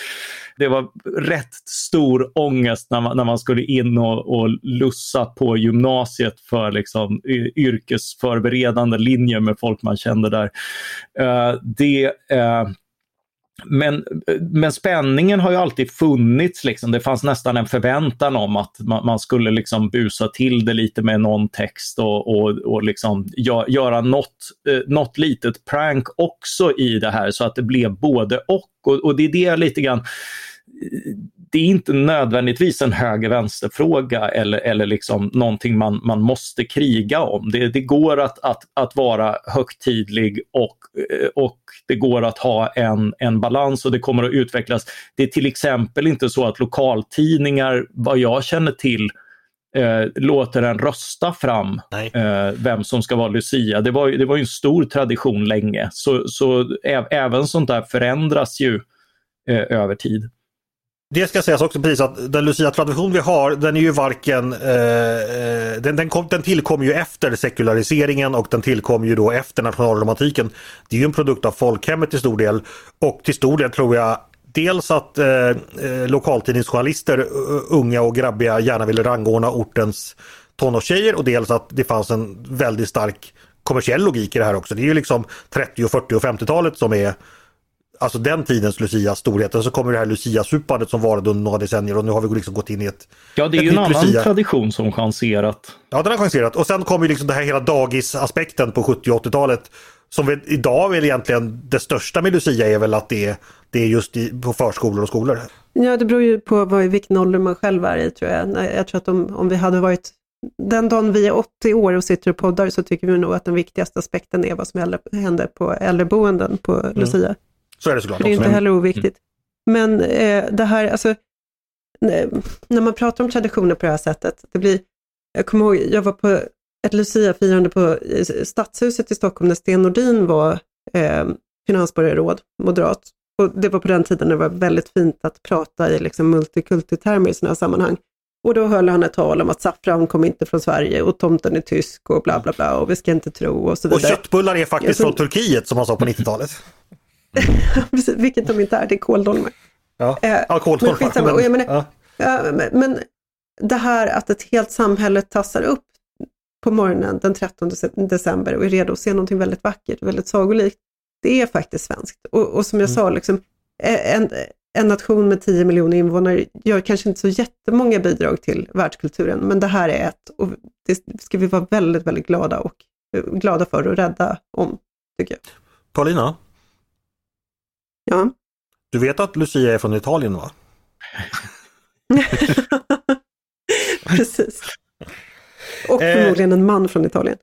Det var rätt stor ångest när man, när man skulle in och, och lussa på gymnasiet för liksom, yrkesförberedande linjer med folk man kände där. Eh, det eh, men, men spänningen har ju alltid funnits. Liksom. Det fanns nästan en förväntan om att man, man skulle liksom busa till det lite med någon text och, och, och liksom gö- göra något, eh, något litet prank också i det här så att det blev både och. Och, och det är det lite grann det är inte nödvändigtvis en höger-vänster-fråga eller, eller liksom någonting man, man måste kriga om. Det, det går att, att, att vara högtidlig och, eh, och det går att ha en, en balans och det kommer att utvecklas. Det är till exempel inte så att lokaltidningar, vad jag känner till, eh, låter en rösta fram eh, vem som ska vara Lucia. Det var, det var en stor tradition länge. Så, så ä, även sånt där förändras ju eh, över tid. Det ska sägas också precis att den Lucia-tradition vi har den är ju varken eh, eh, den, den, kom, den tillkom ju efter sekulariseringen och den tillkom ju då efter nationalromantiken. Det är ju en produkt av folkhemmet till stor del och till stor del tror jag Dels att eh, eh lokaltidningsjournalister, unga och grabbiga, gärna ville rangordna ortens tonårstjejer och dels att det fanns en väldigt stark kommersiell logik i det här också. Det är ju liksom 30, 40 och 50-talet som är alltså den tidens Lucia storheten så kommer det här Lucia-supandet som varade under några decennier och nu har vi liksom gått in i ett... Ja, det är ju en annan Lucia. tradition som chanserat. Ja, den har chanserat. Och sen kommer ju liksom det här hela dagisaspekten på 70 och 80-talet. Som vi, idag är väl egentligen det största med Lucia är väl att det, är- det är just i, på förskolor och skolor. Ja, det beror ju på vad, vilken ålder man själv är i tror jag. Jag tror att om, om vi hade varit den dagen vi är 80 år och sitter och poddar så tycker vi nog att den viktigaste aspekten är vad som händer på äldreboenden på mm. Så är det såklart. Det är inte heller oviktigt. Men eh, det här, alltså, när man pratar om traditioner på det här sättet, det blir, jag kommer ihåg, jag var på ett Lucia-firande på Stadshuset i Stockholm när Sten Nordin var eh, finansborgarråd, moderat. Och det var på den tiden det var väldigt fint att prata i liksom multikulturtermer i sådana här sammanhang. Och då höll han ett tal om att saffran kom inte från Sverige och tomten är tysk och bla bla bla och vi ska inte tro och så vidare. Och köttbullar är faktiskt ja, så... från Turkiet som han sa på 90-talet. <laughs> vilket de inte är, det är kåldolmar. Ja, eh, ja kåldolmar. Men, jag menar, ja. men det här att ett helt samhälle tassar upp på morgonen den 13 december och är redo att se någonting väldigt vackert, väldigt sagolikt. Det är faktiskt svenskt. Och, och som jag mm. sa, liksom, en, en nation med 10 miljoner invånare gör kanske inte så jättemånga bidrag till världskulturen, men det här är ett och det ska vi vara väldigt, väldigt glada, och, glada för och rädda om, tycker jag. Paulina? Ja? Du vet att Lucia är från Italien va? <laughs> Precis. Och eh, förmodligen en man från Italien.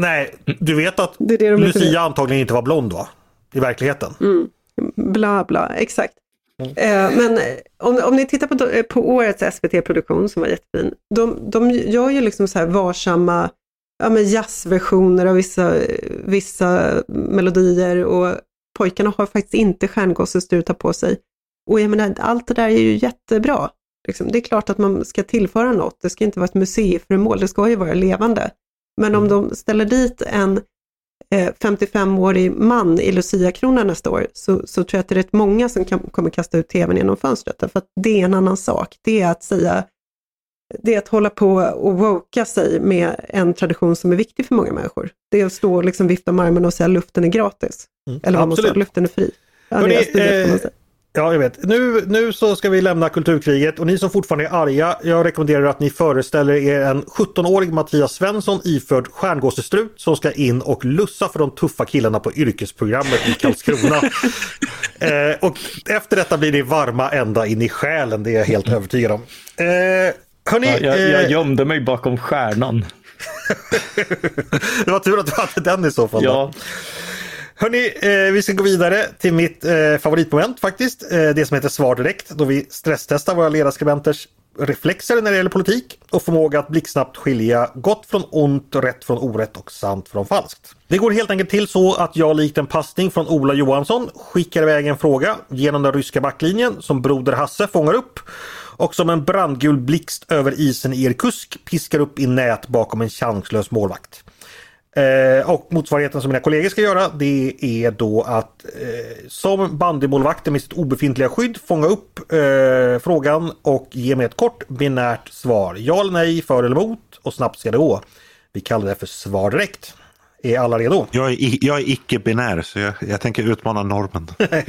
Nej, du vet att det det de Lucia antagligen inte var blond va? I verkligheten. Mm. Bla bla, exakt. Mm. Eh, men om, om ni tittar på, på årets SVT-produktion som var jättefin. De, de gör ju liksom så här varsamma ja, men jazzversioner av vissa, vissa melodier och pojkarna har faktiskt inte stjärngossestrut på sig. Och jag menar, allt det där är ju jättebra. Liksom, det är klart att man ska tillföra något, det ska inte vara ett museiföremål, det ska ju vara levande. Men om mm. de ställer dit en eh, 55-årig man i Lucia-kronan nästa år, så, så tror jag att det är rätt många som kan, kommer kasta ut tvn genom fönstret. För att det är en annan sak. Det är att säga, det är att hålla på och woka sig med en tradition som är viktig för många människor. Det är att stå och liksom vifta med armarna och säga luften är gratis. Mm, Eller vad man säger, luften är fri. Ja, Hörrni, eh, Ja, jag vet. Nu, nu så ska vi lämna kulturkriget och ni som fortfarande är arga, jag rekommenderar att ni föreställer er en 17-årig Mattias Svensson iförd stjärngåsestrut som ska in och lussa för de tuffa killarna på yrkesprogrammet i Karlskrona. <laughs> eh, och efter detta blir ni varma ända in i själen, det är jag helt övertygad om. Eh, hörni, ja, jag, jag eh, gömde mig bakom stjärnan. <laughs> det var tur att du hade den i så fall. Ja. Hörni, eh, vi ska gå vidare till mitt eh, favoritmoment faktiskt. Eh, det som heter Svar direkt. Då vi stresstestar våra ledarskribenters reflexer när det gäller politik och förmåga att blixtsnabbt skilja gott från ont, rätt från orätt och sant från falskt. Det går helt enkelt till så att jag likt en passning från Ola Johansson skickar iväg en fråga genom den ryska backlinjen som Broder Hasse fångar upp och som en brandgul blixt över isen i Irkutsk piskar upp i nät bakom en chanslös målvakt. Eh, och motsvarigheten som mina kollegor ska göra det är då att eh, som bandymålvakter med sitt obefintliga skydd fånga upp eh, frågan och ge mig ett kort binärt svar. Ja eller nej, för eller emot och snabbt ska det gå. Vi kallar det för svar direkt. Är alla redo? Jag är, jag är icke-binär så jag, jag tänker utmana normen. <laughs>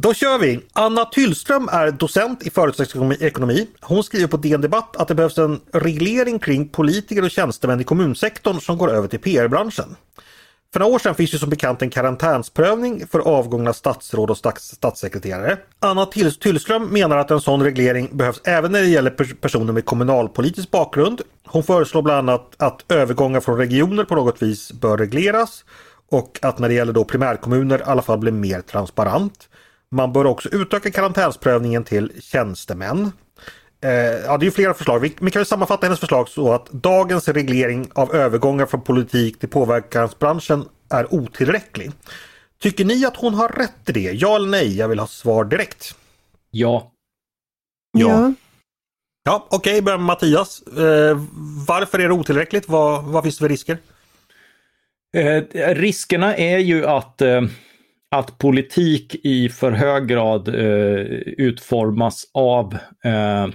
Då kör vi! Anna Tyllström är docent i företagsekonomi. Hon skriver på DN Debatt att det behövs en reglering kring politiker och tjänstemän i kommunsektorn som går över till PR-branschen. För några år sedan finns ju som bekant en karantänsprövning för avgångna statsråd och stats statssekreterare. Anna Tyllström menar att en sån reglering behövs även när det gäller personer med kommunalpolitisk bakgrund. Hon föreslår bland annat att övergångar från regioner på något vis bör regleras och att när det gäller då primärkommuner i alla fall blir mer transparent. Man bör också utöka karantänsprövningen till tjänstemän. Eh, ja, det är flera förslag. Vi, vi kan sammanfatta hennes förslag så att dagens reglering av övergångar från politik till påverkansbranschen är otillräcklig. Tycker ni att hon har rätt i det? Ja eller nej? Jag vill ha svar direkt. Ja. Ja. Ja, okej, okay, börjar med Mattias. Eh, varför är det otillräckligt? Vad, vad finns det för risker? Eh, riskerna är ju att eh, att politik i för hög grad eh, utformas av eh,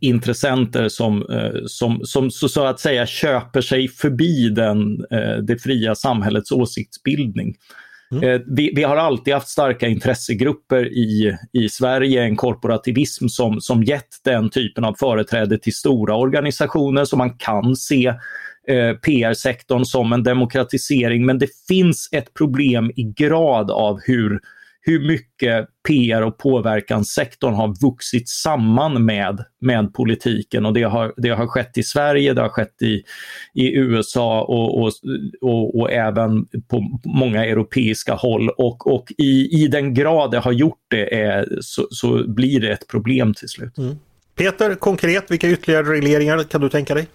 intressenter som, eh, som, som så, så, att säga köper sig förbi den, eh, det fria samhällets åsiktsbildning. Mm. Eh, vi, vi, har alltid haft starka intressegrupper i, i Sverige, en korporativism som, som gett den typen av företräde till stora organisationer som man kan se Eh, PR-sektorn som en demokratisering, men det finns ett problem i grad av hur, hur mycket PR och påverkanssektorn har vuxit samman med, med politiken. Och det har, det har skett i Sverige, det har skett i, i USA och, och, och, och även på många europeiska håll. Och, och i, i den grad det har gjort det är, så, så blir det ett problem till slut. Mm. Peter, konkret, vilka ytterligare regleringar kan du tänka dig?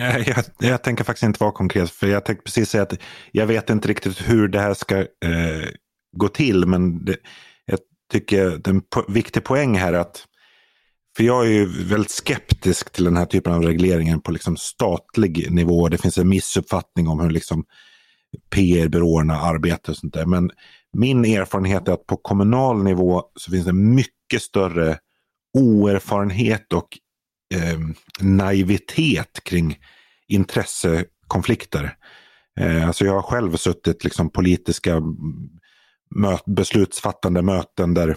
Eh, jag, jag, tänker faktiskt inte vara konkret, för jag tänkte precis säga att jag vet inte riktigt hur det här ska eh, gå till, men det, jag tycker den po viktig poäng här är att för jag är ju väldigt skeptisk till den här typen av regleringar på liksom statlig nivå. Det finns en missuppfattning om hur liksom PR-byråerna arbetar och sånt där. Men min erfarenhet är att på kommunal nivå så finns det mycket större oerfarenhet och eh, naivitet kring intressekonflikter. Eh, alltså jag har själv suttit liksom politiska möt, beslutsfattande möten där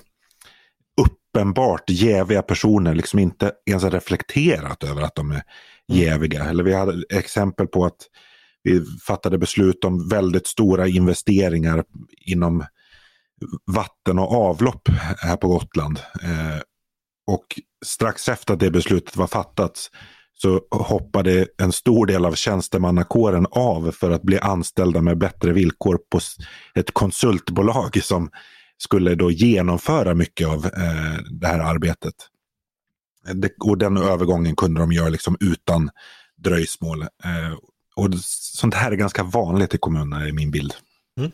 uppenbart jäviga personer liksom inte ens har reflekterat över att de är mm. jäviga. Eller vi hade exempel på att vi fattade beslut om väldigt stora investeringar inom vatten och avlopp här på Gotland. Eh, och strax efter att det beslutet var fattat så hoppade en stor del av tjänstemannakåren av för att bli anställda med bättre villkor på ett konsultbolag som skulle då genomföra mycket av eh, det här arbetet. Det, och den övergången kunde de göra liksom utan dröjsmål. Eh, och sånt här är ganska vanligt i kommunerna i min bild. Mm.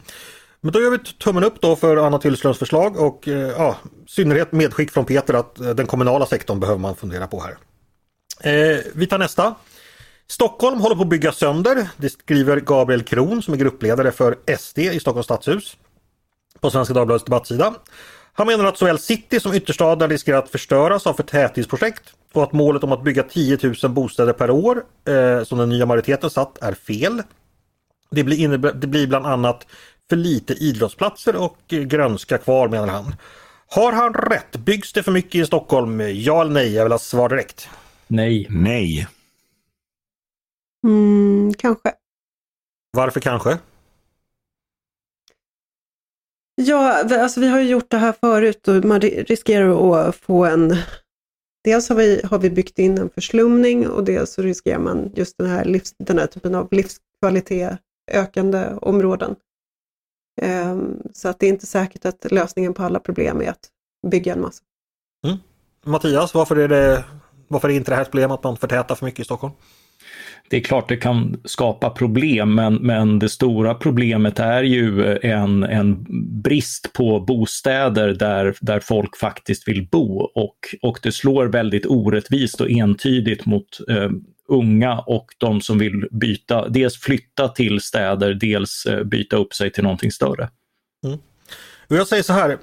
Men då gör vi tummen upp då för Anna Tillströms förslag och eh, ja, synnerhet medskick från Peter att eh, den kommunala sektorn behöver man fundera på här. Eh, vi tar nästa. Stockholm håller på att bygga sönder. Det skriver Gabriel Kron som är gruppledare för SD i Stockholms stadshus. På Svenska Dagbladets debattsida. Han menar att såväl city som ytterstaden riskerar att förstöras av förtätningsprojekt och att målet om att bygga 10 000 bostäder per år eh, som den nya majoriteten satt är fel. Det blir, det blir bland annat för lite idrottsplatser och grönska kvar menar han. Har han rätt? Byggs det för mycket i Stockholm? Ja eller nej? Jag vill ha svar direkt. Nej. Nej. Mm, kanske. Varför kanske? Ja, alltså vi har ju gjort det här förut och man riskerar att få en... Dels har vi, har vi byggt in en förslumning och dels så riskerar man just den här, livs, den här typen av livskvalitet ökande områden. Um, så att det är inte säkert att lösningen på alla problem är att bygga en massa. Mm. Mattias, varför är det varför är inte det här ett problem att man förtätar för mycket i Stockholm? Det är klart det kan skapa problem, men, men det stora problemet är ju en, en brist på bostäder där, där folk faktiskt vill bo och, och det slår väldigt orättvist och entydigt mot eh, unga och de som vill byta, dels flytta till städer, dels eh, byta upp sig till någonting större. Mm. Jag säger så här,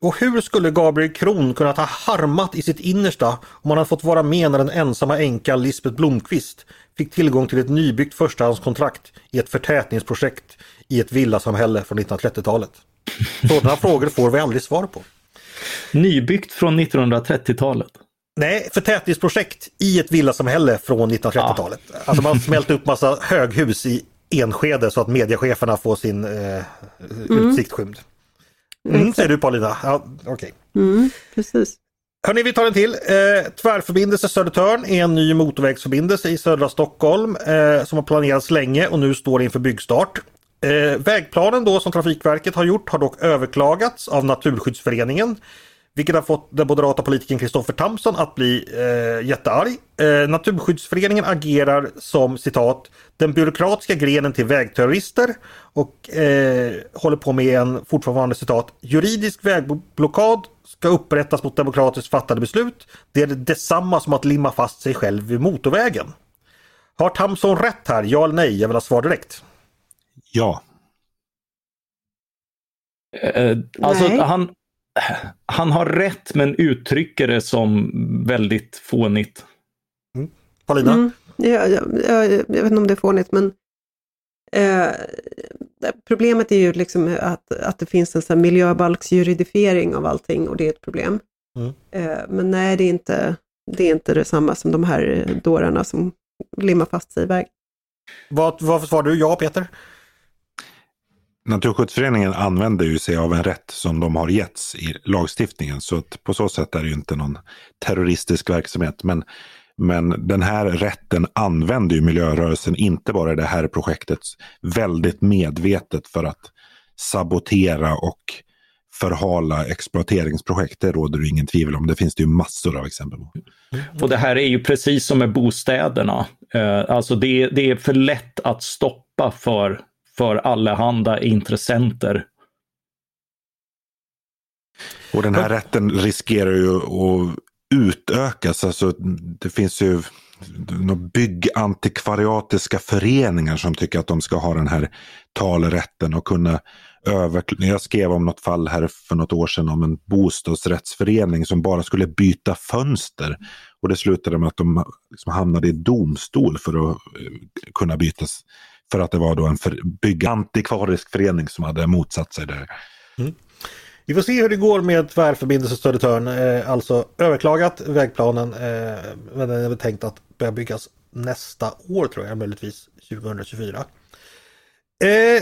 och hur skulle Gabriel Kron kunnat ha harmat i sitt innersta om han hade fått vara med när den ensamma änkan Lisbeth Blomqvist fick tillgång till ett nybyggt förstahandskontrakt i ett förtätningsprojekt i ett villasamhälle från 1930-talet? Sådana <laughs> frågor får vi aldrig svar på. Nybyggt från 1930-talet? Nej, förtätningsprojekt i ett villasamhälle från 1930-talet. Ja. Alltså man smälte upp massa höghus i Enskede så att mediecheferna får sin eh, mm. utsikt skymd. Mm, säger du Paulina. Ja, Okay. Mm, precis. Hörni, vi tar en till. Eh, tvärförbindelse Södertörn är en ny motorvägsförbindelse i södra Stockholm eh, som har planerats länge och nu står inför byggstart. Eh, vägplanen då som Trafikverket har gjort har dock överklagats av Naturskyddsföreningen vilket har fått den moderata politikern Kristoffer Tamson att bli eh, jättearg. Eh, Naturskyddsföreningen agerar som citat den byråkratiska grenen till vägterrorister och eh, håller på med en fortfarande citat juridisk vägblockad ska upprättas mot demokratiskt fattade beslut. Det är detsamma som att limma fast sig själv vid motorvägen. Har Tamson rätt här? Ja eller nej? Jag vill ha svar direkt. Ja. Uh, alltså nej. han, han har rätt men uttrycker det som väldigt fånigt. Mm. Paulina? Mm, ja, ja, ja, jag vet inte om det är fånigt men eh, problemet är ju liksom att, att det finns en sån miljöbalksjuridifiering av allting och det är ett problem. Mm. Eh, men nej, det är, inte, det är inte detsamma som de här dårarna som limmar fast sig i väg. Vad, vad svarar du? Ja, Peter? Naturskyddsföreningen använder ju sig av en rätt som de har getts i lagstiftningen. Så att på så sätt är det ju inte någon terroristisk verksamhet. Men, men den här rätten använder ju miljörörelsen, inte bara i det här projektet, väldigt medvetet för att sabotera och förhala exploateringsprojekt. Det råder det ingen tvivel om. Det finns det ju massor av exempel på. Och det här är ju precis som med bostäderna. Eh, alltså det, det är för lätt att stoppa för, för allehanda intressenter. Och den här rätten riskerar ju att utökas. Alltså, det finns ju byggantikvariatiska föreningar som tycker att de ska ha den här talerätten och kunna över... Jag skrev om något fall här för något år sedan om en bostadsrättsförening som bara skulle byta fönster. Och det slutade med att de liksom hamnade i domstol för att eh, kunna bytas. För att det var då en för, byggantikvarisk förening som hade motsatt sig det. Mm. Vi får se hur det går med tvärförbindelse Södertörn. Eh, alltså överklagat vägplanen eh, men den är tänkt att börja byggas nästa år tror jag, möjligtvis 2024. Eh, eh,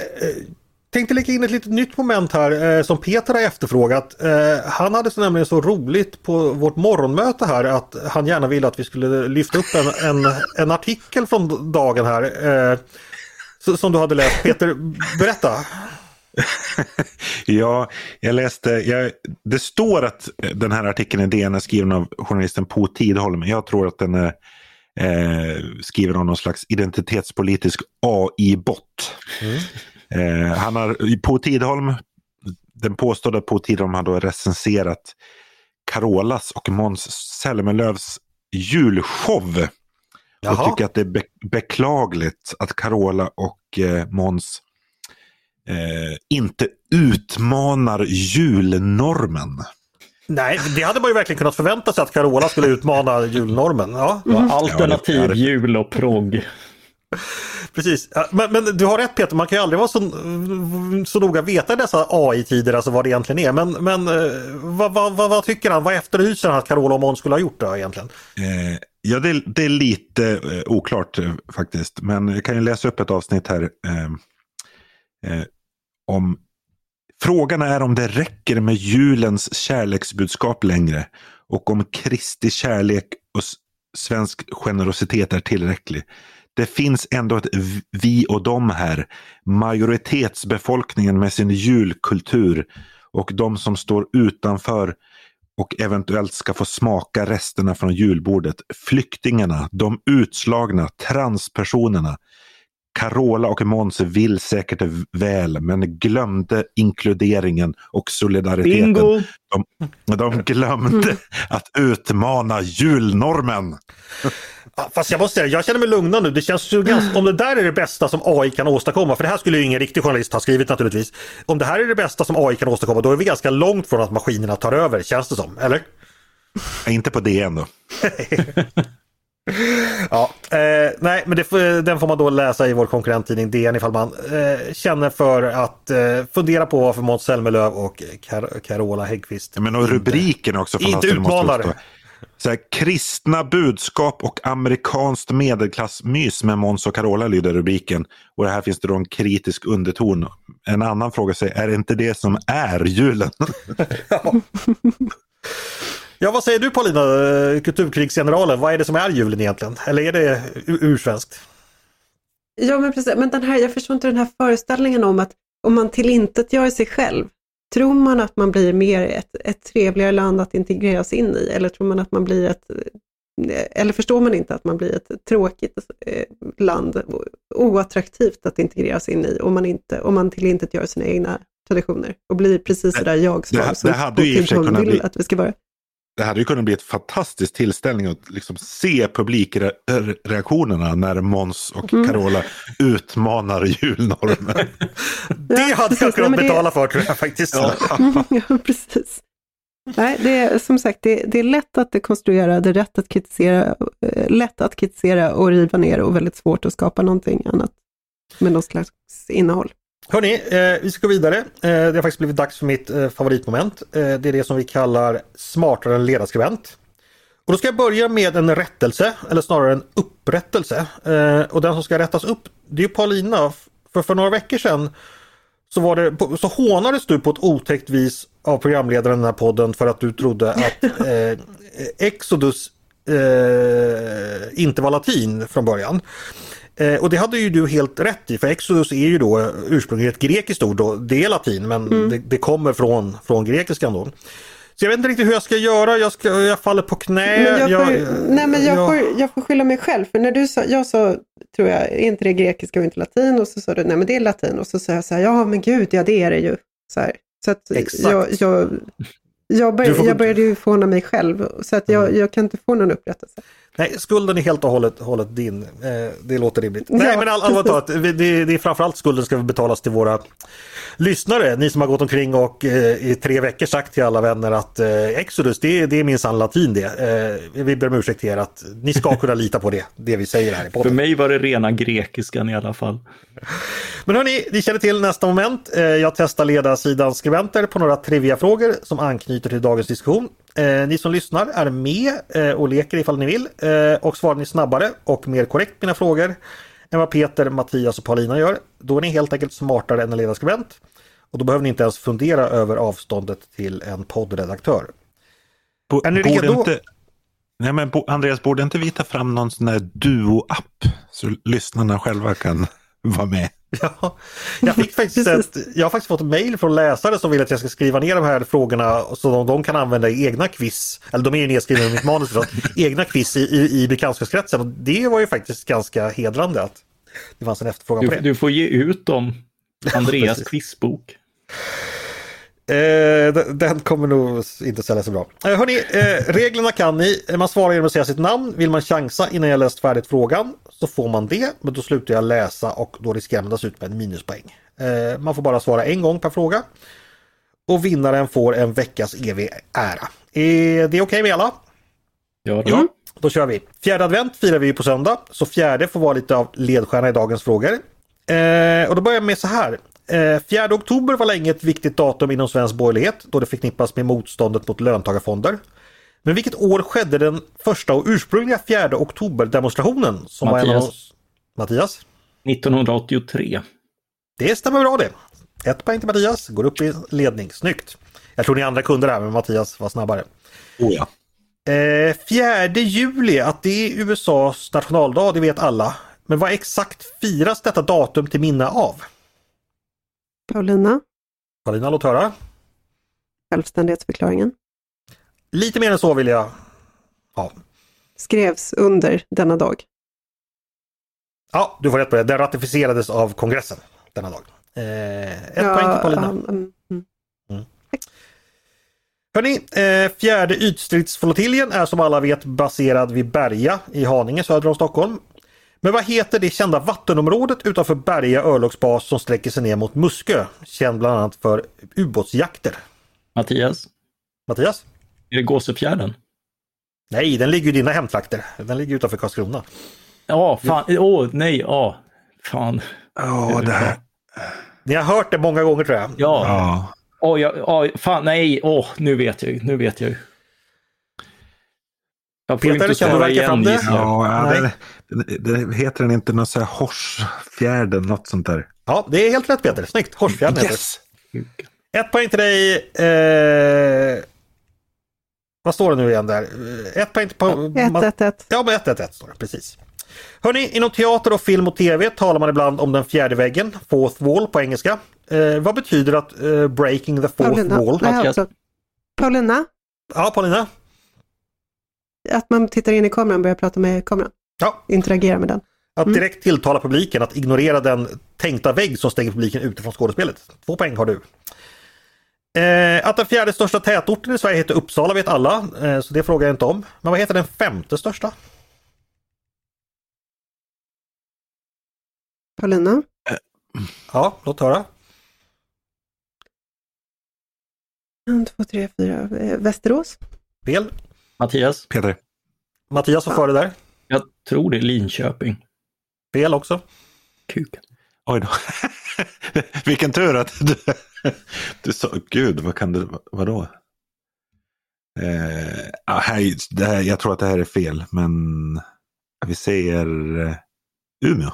tänkte lägga in ett litet nytt moment här eh, som Peter har efterfrågat. Eh, han hade så nämligen så roligt på vårt morgonmöte här att han gärna ville att vi skulle lyfta upp en, en, en artikel från dagen här. Eh, som du hade läst. Peter, berätta. <laughs> ja, jag läste, jag, det står att den här artikeln i DN är skriven av journalisten Po Tidholm. Jag tror att den är eh, skriven av någon slags identitetspolitisk AI-bot. Mm. Eh, han har, på Tidholm, den påstådda på Tidholm har då recenserat Carolas och Måns Zelmerlöws julshow. Jaha. Och tycker att det är be beklagligt att Carola och eh, Måns eh, inte utmanar julnormen. Nej, det hade man ju verkligen kunnat förvänta sig att Carola skulle utmana julnormen. Ja. Mm. Alternativ ja, jul och progg. Precis, men, men, du har rätt Peter, man kan ju aldrig vara så, så noga veta i dessa AI-tider alltså vad det egentligen är. Men, men eh, vad, vad, vad, vad tycker han? Vad efterlyser han att Carola och Måns skulle ha gjort då egentligen? Eh, ja, det, det, är lite eh, oklart eh, faktiskt. Men jag kan ju läsa upp ett avsnitt här. Eh, eh, om Frågan är om det räcker med julens kärleksbudskap längre och om Kristi kärlek och svensk generositet är tillräcklig. Det finns ändå ett vi och dem här. Majoritetsbefolkningen med sin julkultur och de som står utanför och eventuellt ska få smaka resterna från julbordet. Flyktingarna, de utslagna, transpersonerna. Carola och Måns vill säkert väl men glömde inkluderingen och solidariteten. Bingo! De, de glömde att utmana julnormen. Fast jag måste säga, jag känner mig lugnad nu. Det känns ju ganska, om det där är det bästa som AI kan åstadkomma, för det här skulle ju ingen riktig journalist ha skrivit naturligtvis. Om det här är det bästa som AI kan åstadkomma, då är vi ganska långt från att maskinerna tar över, känns det som, eller? Inte på DN då. <laughs> ja, eh, nej, men det, den får man då läsa i vår konkurrenttidning DN ifall man eh, känner för att eh, fundera på varför Måns Zelmerlöw och Car Carola Häggkvist men och rubriken också inte utmanar. Så här, kristna budskap och amerikanskt medelklassmys med Måns och Carola lyder rubriken. Och här finns det då en kritisk underton. En annan fråga sig, är det inte det som är julen? <laughs> <laughs> ja. Ja, vad säger du Paulina, kulturkrigsgeneralen? Vad är det som är julen egentligen? Eller är det ursvenskt? Ja, men precis. Men den här, jag förstår inte den här föreställningen om att om man tillintetgör sig själv, tror man att man blir mer ett, ett trevligare land att integreras in i? Eller tror man att man blir ett eller förstår man inte att man blir ett tråkigt eh, land, oattraktivt att integreras in i om man, inte, om man tillintetgör sina egna traditioner och blir precis sådär jag-svag som Putin vill bli... att vi ska vara det hade ju kunnat bli ett fantastisk tillställning att liksom se publikreaktionerna när Måns och mm. Carola utmanar julnormen. <laughs> det hade jag kunnat betala för tror jag faktiskt. Ja, <laughs> ja precis. Nej, det är som sagt, det, det är lätt att dekonstruera, det är rätt att kritisera, eh, lätt att kritisera och riva ner och väldigt svårt att skapa någonting annat med någon slags innehåll. Hörni, eh, vi ska gå vidare. Eh, det har faktiskt blivit dags för mitt eh, favoritmoment. Eh, det är det som vi kallar smartare än ledarskribent. Och då ska jag börja med en rättelse, eller snarare en upprättelse. Eh, och den som ska rättas upp, det är Paulina. För för några veckor sedan så, var det, så hånades du på ett otäckt vis av programledaren i den här podden för att du trodde att <laughs> eh, Exodus inte var latin från början. Eh, och det hade ju du helt rätt i för Exodus är ju då ursprungligen ett grekiskt ord. Då. Det är latin men Mm. det, det kommer från, från grekiskan då. Så jag vet inte riktigt hur jag ska göra. Jag, ska, jag faller på knä. Men jag, får, nej, men jag, jag- får, jag får skylla mig själv. För när du sa, jag sa, tror jag, är inte det grekiska och inte latin? Och så sa du, nej men det är latin. Och så sa jag så här, ja men gud, ja det är det ju. Så, här. så att Exakt. jag, jag, jag, bör, Du får- Mm. jag började ju förhåna mig själv. Så att jag, jag kan inte få någon upprättelse. Nej, skulden är helt och hållet, hållet din. Eh, det låter rimligt. Ja, Nej, men all, allvarligt precis. talat, det, det är framförallt skulden ska betalas till våra lyssnare. Ni som har gått omkring och eh, i tre veckor sagt till alla vänner att eh, Exodus, det, det är minsann latin det. Eh, vi ber om ursäkt till er att ni ska <laughs> kunna lita på det, det vi säger här i För podden. mig var det rena grekiskan i alla fall. Men hörni, ni känner till nästa moment. Eh, Jag testar ledarsidans skribenter på några triviafrågor som anknyter till dagens diskussion. Eh, Ni som lyssnar är med eh, och leker ifall ni vill eh, och svarar ni snabbare och mer korrekt mina frågor än vad Peter, Mattias och Paulina gör. Då är ni helt enkelt smartare än en ledarskribent. Och då behöver ni inte ens fundera över avståndet till en poddredaktör. Bo, Är ni redo? Inte, nej men bo, Andreas, borde inte vi ta fram någon sån där duo-app så lyssnarna själva kan <laughs> vara med? <laughs> Ja, jag, fick faktiskt ett, jag har faktiskt fått mejl från läsare som vill att jag ska skriva ner de här frågorna så de, de kan använda i egna quiz. Eller de är ju nedskrivna i mitt manus. då, <laughs> egna quiz i, i, i bekantskapskretsen. Och det var ju faktiskt ganska hedrande att det fanns en efterfrågan på Du, det. du får ge ut dem. <laughs> Andreas quizbok. Eh, den, kommer nog inte sälja så bra. Eh, hörni, eh, reglerna kan ni. Man svarar genom att säga sitt namn. Vill man chansa innan jag läst färdigt frågan så får man det. Men då slutar jag läsa och då riskerar man dessutom en minuspoäng. Eh, man får bara svara en gång per fråga. Och vinnaren får en veckas evig ära. Är det okej med alla? Ja, då. Ja. Då kör vi. Fjärde advent firar vi på söndag, så fjärde får vara lite av ledstjärna i dagens frågor. Eh, och då börjar jag med så här. Eh, 4 oktober var länge ett viktigt datum inom svensk borgerlighet då det förknippas med motståndet mot löntagarfonder. Men vilket år skedde den första och ursprungliga 4 oktober-demonstrationen? Som Var en av Mattias. oss... Mattias? 1983. Det stämmer bra det. Ett poäng till Mattias, går upp i ledning. Snyggt! Jag tror ni andra kunde det här men Mattias var snabbare. Oh, ja. Eh, 4 juli, att det är USAs nationaldag, det vet alla. Men vad exakt firas detta datum till minne av? Paulina, Paulina, låt höra. självständighetsförklaringen, Lite mer än så vill jag ha. skrevs under denna dag. Ja, du får rätt på det. Den ratificerades av kongressen denna dag. Eh, ett poäng till Paulina. um, mm. Hörni, eh, fjärde ytstridsflottiljen är som alla vet baserad vid Berga i Haninge söder om Stockholm. Men vad heter det kända vattenområdet utanför Berga örlogsbas som sträcker sig ner mot Muskö? Känd bland annat för ubåtsjakter. Mattias, Mattias? är det Gåsefjärden? Nej, den ligger i dina hemtrakter. Den ligger utanför Karlskrona. Ja, fan. Åh, nej, ja. Fan. Ja, det här. Ni har hört det många gånger tror jag. Ja. Ja. Åh, jag, åh, fan, nej. Åh, nu vet jag. Nu vet jag ju. Jag får Peter, inte kan du verka fram det? jag. Ja, Nej. Det, heter den inte något så här Horsfjärden, något sånt där? Ja, det är helt rätt Peter. Snyggt! Horsfjärden heter Yes! det. Ett poäng till dig. Eh... Vad står det nu igen där? Ett poäng till... Pa- 1-1-1. Ja, men 1-1-1 står det, precis. Hörni, inom teater och film och tv talar man ibland om den fjärde väggen, fourth wall på engelska. Eh, vad betyder att eh, breaking the fourth Paulina, wall? nej, alltså, Paulina, Ja, Paulina? att man tittar in i kameran och börjar prata med kameran. Ja, Interagera med den. att direkt tilltala publiken, att ignorera den tänkta vägg som stänger publiken ute från skådespelet. Två poäng har du. Eh, att den fjärde största tätorten i Sverige heter Uppsala vet alla, eh, så det frågar jag inte om. Men vad heter den femte största? Paulina, Ja, låt höra. en, två, tre, fyra. Eh, Västerås, Fel. Mattias, Peter. Mattias var före där. Tror det är Linköping. Fel också. Kuken. Oj då. <laughs> Vilken tur att du, du sa, gud vad kan det, vadå? Eh, ja, här, det här, jag tror att det här är fel, men vi säger eh, Umeå.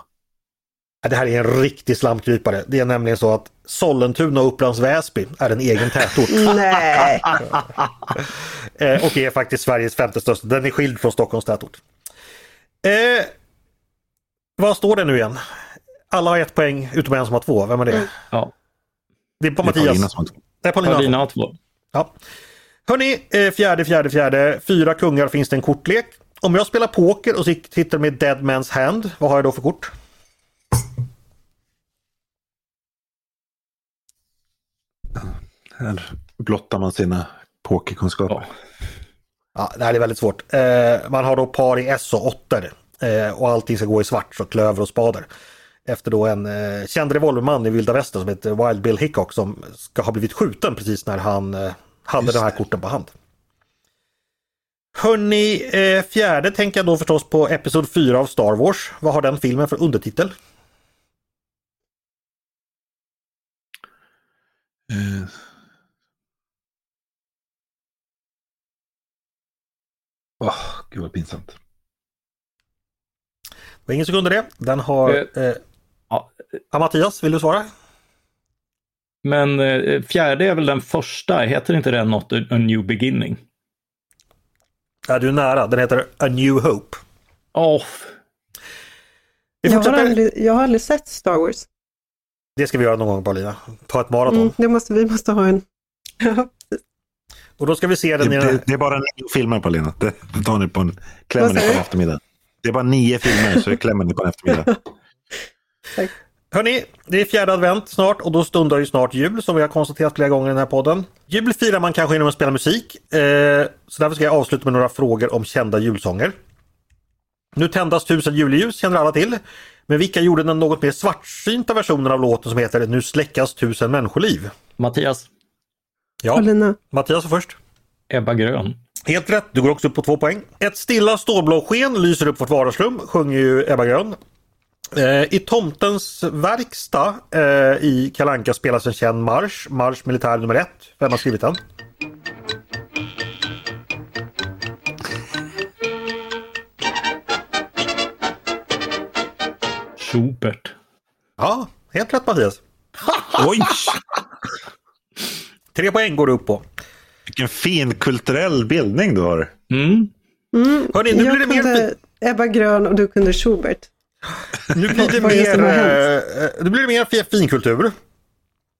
Det här är en riktig slamkrypare. Det är nämligen så att Sollentuna och Upplands Väsby är en egen tätort. <laughs> Nej, <laughs> Eh, och är faktiskt Sveriges femte största. Den är skild från Stockholms tätort. Eh, vad står det nu igen? Alla har ett poäng utom en som har två. Vem är det? Ja. Det är på Det är Mattias. Paulina som har två. Det är Paulina. Paulina har två. Ja. Hörni, eh, fjärde, fjärde, fjärde. Fyra kungar finns det en kortlek. Om jag spelar poker och sitter med Dead Man's Hand, vad har jag då för kort? Här blottar man sina pokerkunskaper. Ja. Ja, det här är väldigt svårt. Eh, man har då par i S och åttor. Eh, och allting ska gå i svart, så klöver och spader. Efter då en eh, känd revolverman i vilda västern som heter Wild Bill Hickok som ska ha blivit skjuten precis när han hade Just de här det. korten på hand. Hörni, eh, fjärde tänker jag då förstås på Episod 4 av Star Wars. Vad har den filmen för undertitel? Eh, Åh, gud vad pinsamt. Det var ingen sekund i det. Den har... Eh, Eh, ja. Mattias, vill du svara? Men eh, fjärde är väl den första, heter inte den något A New Beginning? Ja, du är nära. Den heter A New Hope. Åh, Vi jag har, aldrig, jag har aldrig sett Star Wars. Det ska vi göra någon gång Paulina. Ta ett maraton. Mm, det måste, vi måste ha en. <laughs> Ja, Och då ska vi se Det, den i den här. det, det är bara nio filmer Paulina. Det det tar ni på en, klämmer ni på en eftermiddag. Det är bara nio filmer så det klämmer ni på en eftermiddag. <laughs> tack. Hörni, det är fjärde advent snart och då stundar ju snart jul som vi har konstaterat flera gånger i den här podden. Jul firar man kanske genom att spela musik. Eh, så därför ska jag avsluta med några frågor om kända julsånger. Nu tändas tusen juleljus känner alla till. Men vilka gjorde den något mer svartsynta versionen av låten som heter Nu släckas tusen människoliv? Mattias, Ja, Paulina. Mattias var först. Ebba Grön. Helt rätt, du går också upp på två poäng. Ett stilla stålblåsken lyser upp vårt vardagsrum, sjunger ju Ebba Grön. Eh, I Tomtens verkstad eh, i Kalanka spelas en känd marsch, marsch militär nummer ett. Vem har skrivit den? Schubert. Ja, helt rätt Mattias. Oj! <laughs> Tre poäng går du upp på. Vilken fin kulturell bildning du har. Mm. Mm, Hörni, nu jag blir det mer kunde Ebba Grön och du kunde Schubert. Nu blir det mer, eh, eh, nu blir det mer fi- finkultur.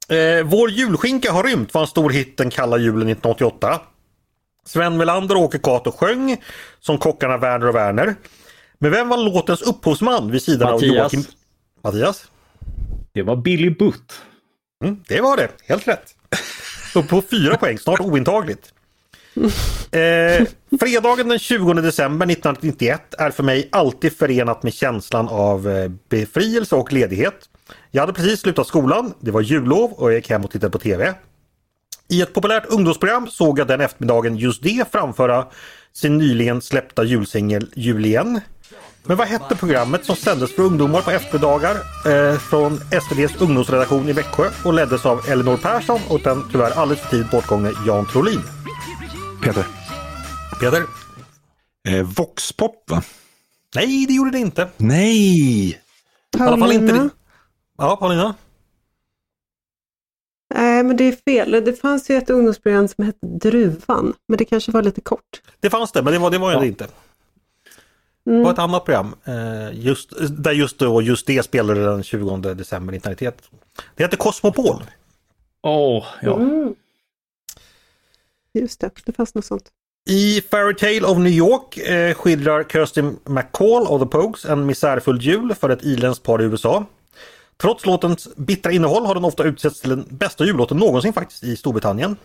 Eh, vår julskinka har rymt var en stor hit den kalla julen 1988. Sven Melander och Åke Cato sjöng som kockarna Werner och Werner. Men vem var låtens upphovsman vid sidan Mattias. av Joakim? Mattias? Det var Billy Butt. Mm, det var det, helt rätt. Och på fyra poäng, snart ointagligt. Eh, fredagen den 20 december 1991 är för mig alltid förenat med känslan av eh, befrielse och ledighet. Jag hade precis slutat skolan, det var jullov och jag gick hem och tittade på TV. I ett populärt ungdomsprogram såg jag den eftermiddagen just det framföra sin nyligen släppta julsingel Jul igen. Men vad hette programmet som sändes för ungdomar på eftermiddagar eh, från SVDs ungdomsredaktion i Växjö och leddes av Elinor Persson och den tyvärr alldeles för tidigt bortgångne Jan Trolin? Peter. Peter? Eh, Voxpop va? Nej, det gjorde det inte. Nej! I alla fall inte Paulina. det. Ja, Paulina? Nej, men det är fel. Det fanns ju ett ungdomsprogram som hette Druvan, men det kanske var lite kort. Det fanns det, men det var det var Ja. det inte. Det var Mm. ett annat program. Eh, just, där just, då, just det spelade den 20 december 1991. Det hette Cosmopol. Åh, ja. Mm. Just det, det fanns något sånt. I Fairy Tale of New York eh, skildrar Kirsty McCall och The Pogues en misärfull jul för ett irländskt par i USA. Trots låtens bittra innehåll har den ofta utsetts till den bästa jullåten någonsin faktiskt i Storbritannien.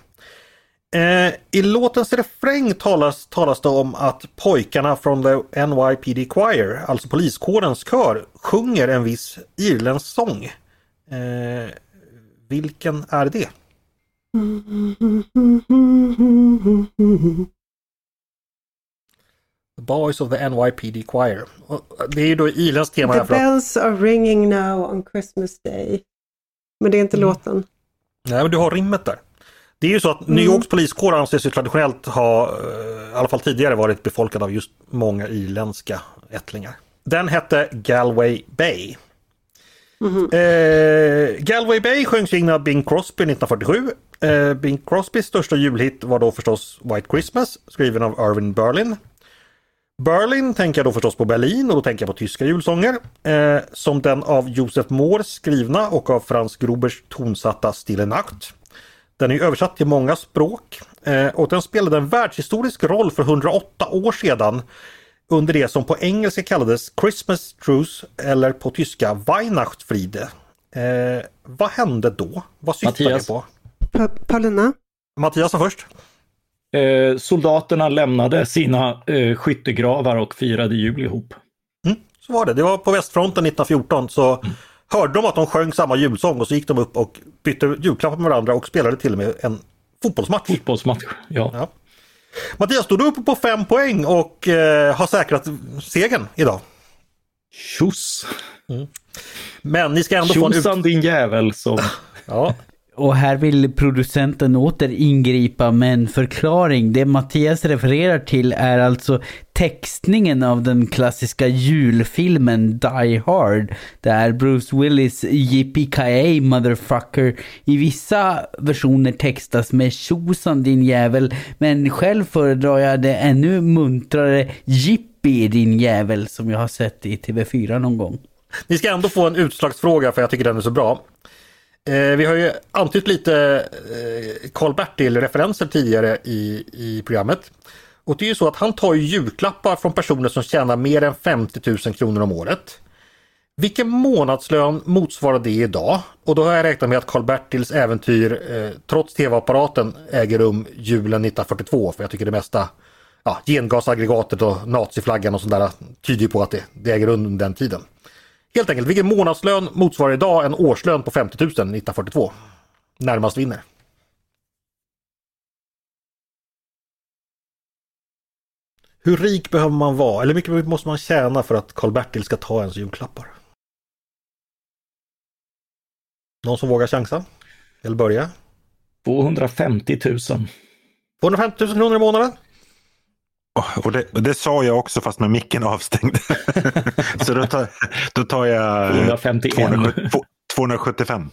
Eh, I låtens refräng talas, talas det om att pojkarna från the NYPD Choir, alltså poliskårens kör, sjunger en viss irländsk sång. Eh, vilken är det? The Boys of the NYPD Choir. Och Det är ju då irländskt tema. The bells are ringing now on Christmas day. Men det är inte låten. Nej, men du har rimmet där. Det är ju så att New Yorks poliskår anses ju traditionellt ha, eh, i alla fall tidigare, varit befolkad av just många irländska ättlingar. Den hette Galway Bay. Eh, Galway Bay sjöngs in av Bing Crosby 1947. Eh, Bing Crosbys största julhit var då förstås White Christmas skriven av Irving Berlin. Berlin tänker jag då förstås på Berlin och då tänker jag på tyska julsånger. Eh, som den av Josef Mohr skrivna och av Franz Grubers tonsatta Stille Nacht. Den är översatt till många språk eh, och den spelade en världshistorisk roll för 108 år sedan under det som på engelska kallades Christmas Truce eller på tyska Weihnachtsfriede. Eh, vad hände då? Vad syftar Mattias. det på? Pa Paulina? Mattias var först. Eh, soldaterna lämnade sina eh, skyttegravar och firade jul ihop. Mm, så var det. Det var på västfronten 1914 så hörde de att de sjöng samma julsång och så gick de upp och bytte julklappar med varandra och spelade till och med en fotbollsmatch. Fotbollsmatch. Ja. Ja. Mattias, står du uppe på fem poäng och eh, har säkrat segern idag. Tjus! Men ni ska ändå få en ut... Tjosan din jävel som... Ja, och här vill producenten åter ingripa med en förklaring. Det Mattias refererar till är alltså textningen av den klassiska julfilmen Die Hard. Där Bruce Willis Yippee motherfucker i vissa versioner textas med tjosan din jävel. Men själv föredrar jag det ännu muntrare Yippee din jävel som jag har sett i TV4 någon gång. Ni ska ändå få en utslagsfråga för jag tycker den är så bra. Eh, vi har ju antytt lite eh, Karl-Bertil-referenser tidigare i, i programmet. Och det är ju så att han tar ju julklappar från personer som tjänar mer än 50 000 kronor om året. Vilken månadslön motsvarar det idag? Och då har jag räknat med att Karl-Bertils äventyr eh, trots tv-apparaten äger rum julen 1942. För jag tycker det mesta, ja, gengasaggregatet och naziflaggan och sådär där tyder ju på att det, det äger rum under den tiden. Helt enkelt, vilken månadslön motsvarar idag en årslön på 50 000 1942? Närmast vinner. Hur rik behöver man vara? Eller hur mycket måste man tjäna för att Karl-Bertil ska ta ens julklappar? Någon som vågar chansa? Eller börja? 250 000. 250 000 kronor i månaden? Och det, det sa jag också fast med micken avstängd. <laughs> Så då tar, då tar jag 251. 270 275.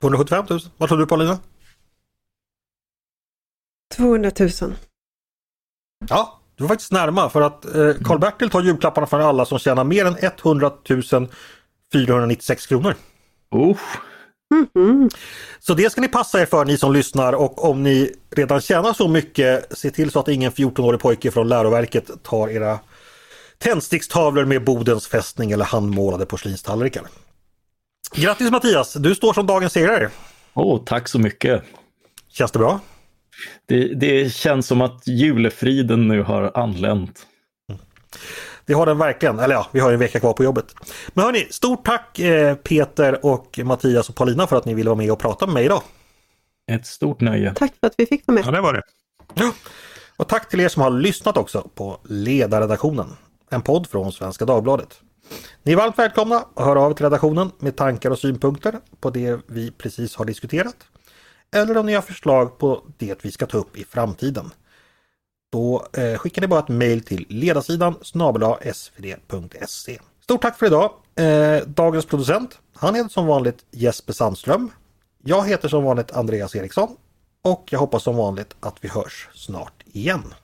275 000? Vad tror du Paulina? 200 000. Ja, du var faktiskt närma för att eh, Karl-Bertil tar julklapparna från alla som tjänar mer än 100 496 kronor. Usch. Mhm. Så det ska ni passa er för ni som lyssnar och om ni redan tjänar så mycket, se till så att ingen 14-årig pojke från läroverket tar era tändstickstavlor med Bodens fästning eller handmålade porslinstallrikar. Grattis Mattias, du står som dagens segrare. Åh, tack så mycket. Känns det bra? Det, det känns som att julefriden nu har anlänt. Det har den verkligen, eller ja, vi har ju en vecka kvar på jobbet. Men hörni, stort tack eh, Peter och Mattias och Paulina för att ni ville vara med och prata med mig idag. Ett stort nöje. Tack för att vi fick vara med. Ja, det var det. Ja. Och tack till er som har lyssnat också på Ledarredaktionen, en podd från Svenska Dagbladet. Ni är varmt välkomna att höra av er till redaktionen med tankar och synpunkter på det vi precis har diskuterat. Eller om ni har förslag på det vi ska ta upp i framtiden. Då eh, skickar ni bara ett mejl till ledarsidan snabel-a svd.se. Stort tack för idag! Eh, dagens producent, han heter som vanligt Jesper Sandström. Jag heter som vanligt Andreas Eriksson. Och jag hoppas som vanligt att vi hörs snart igen.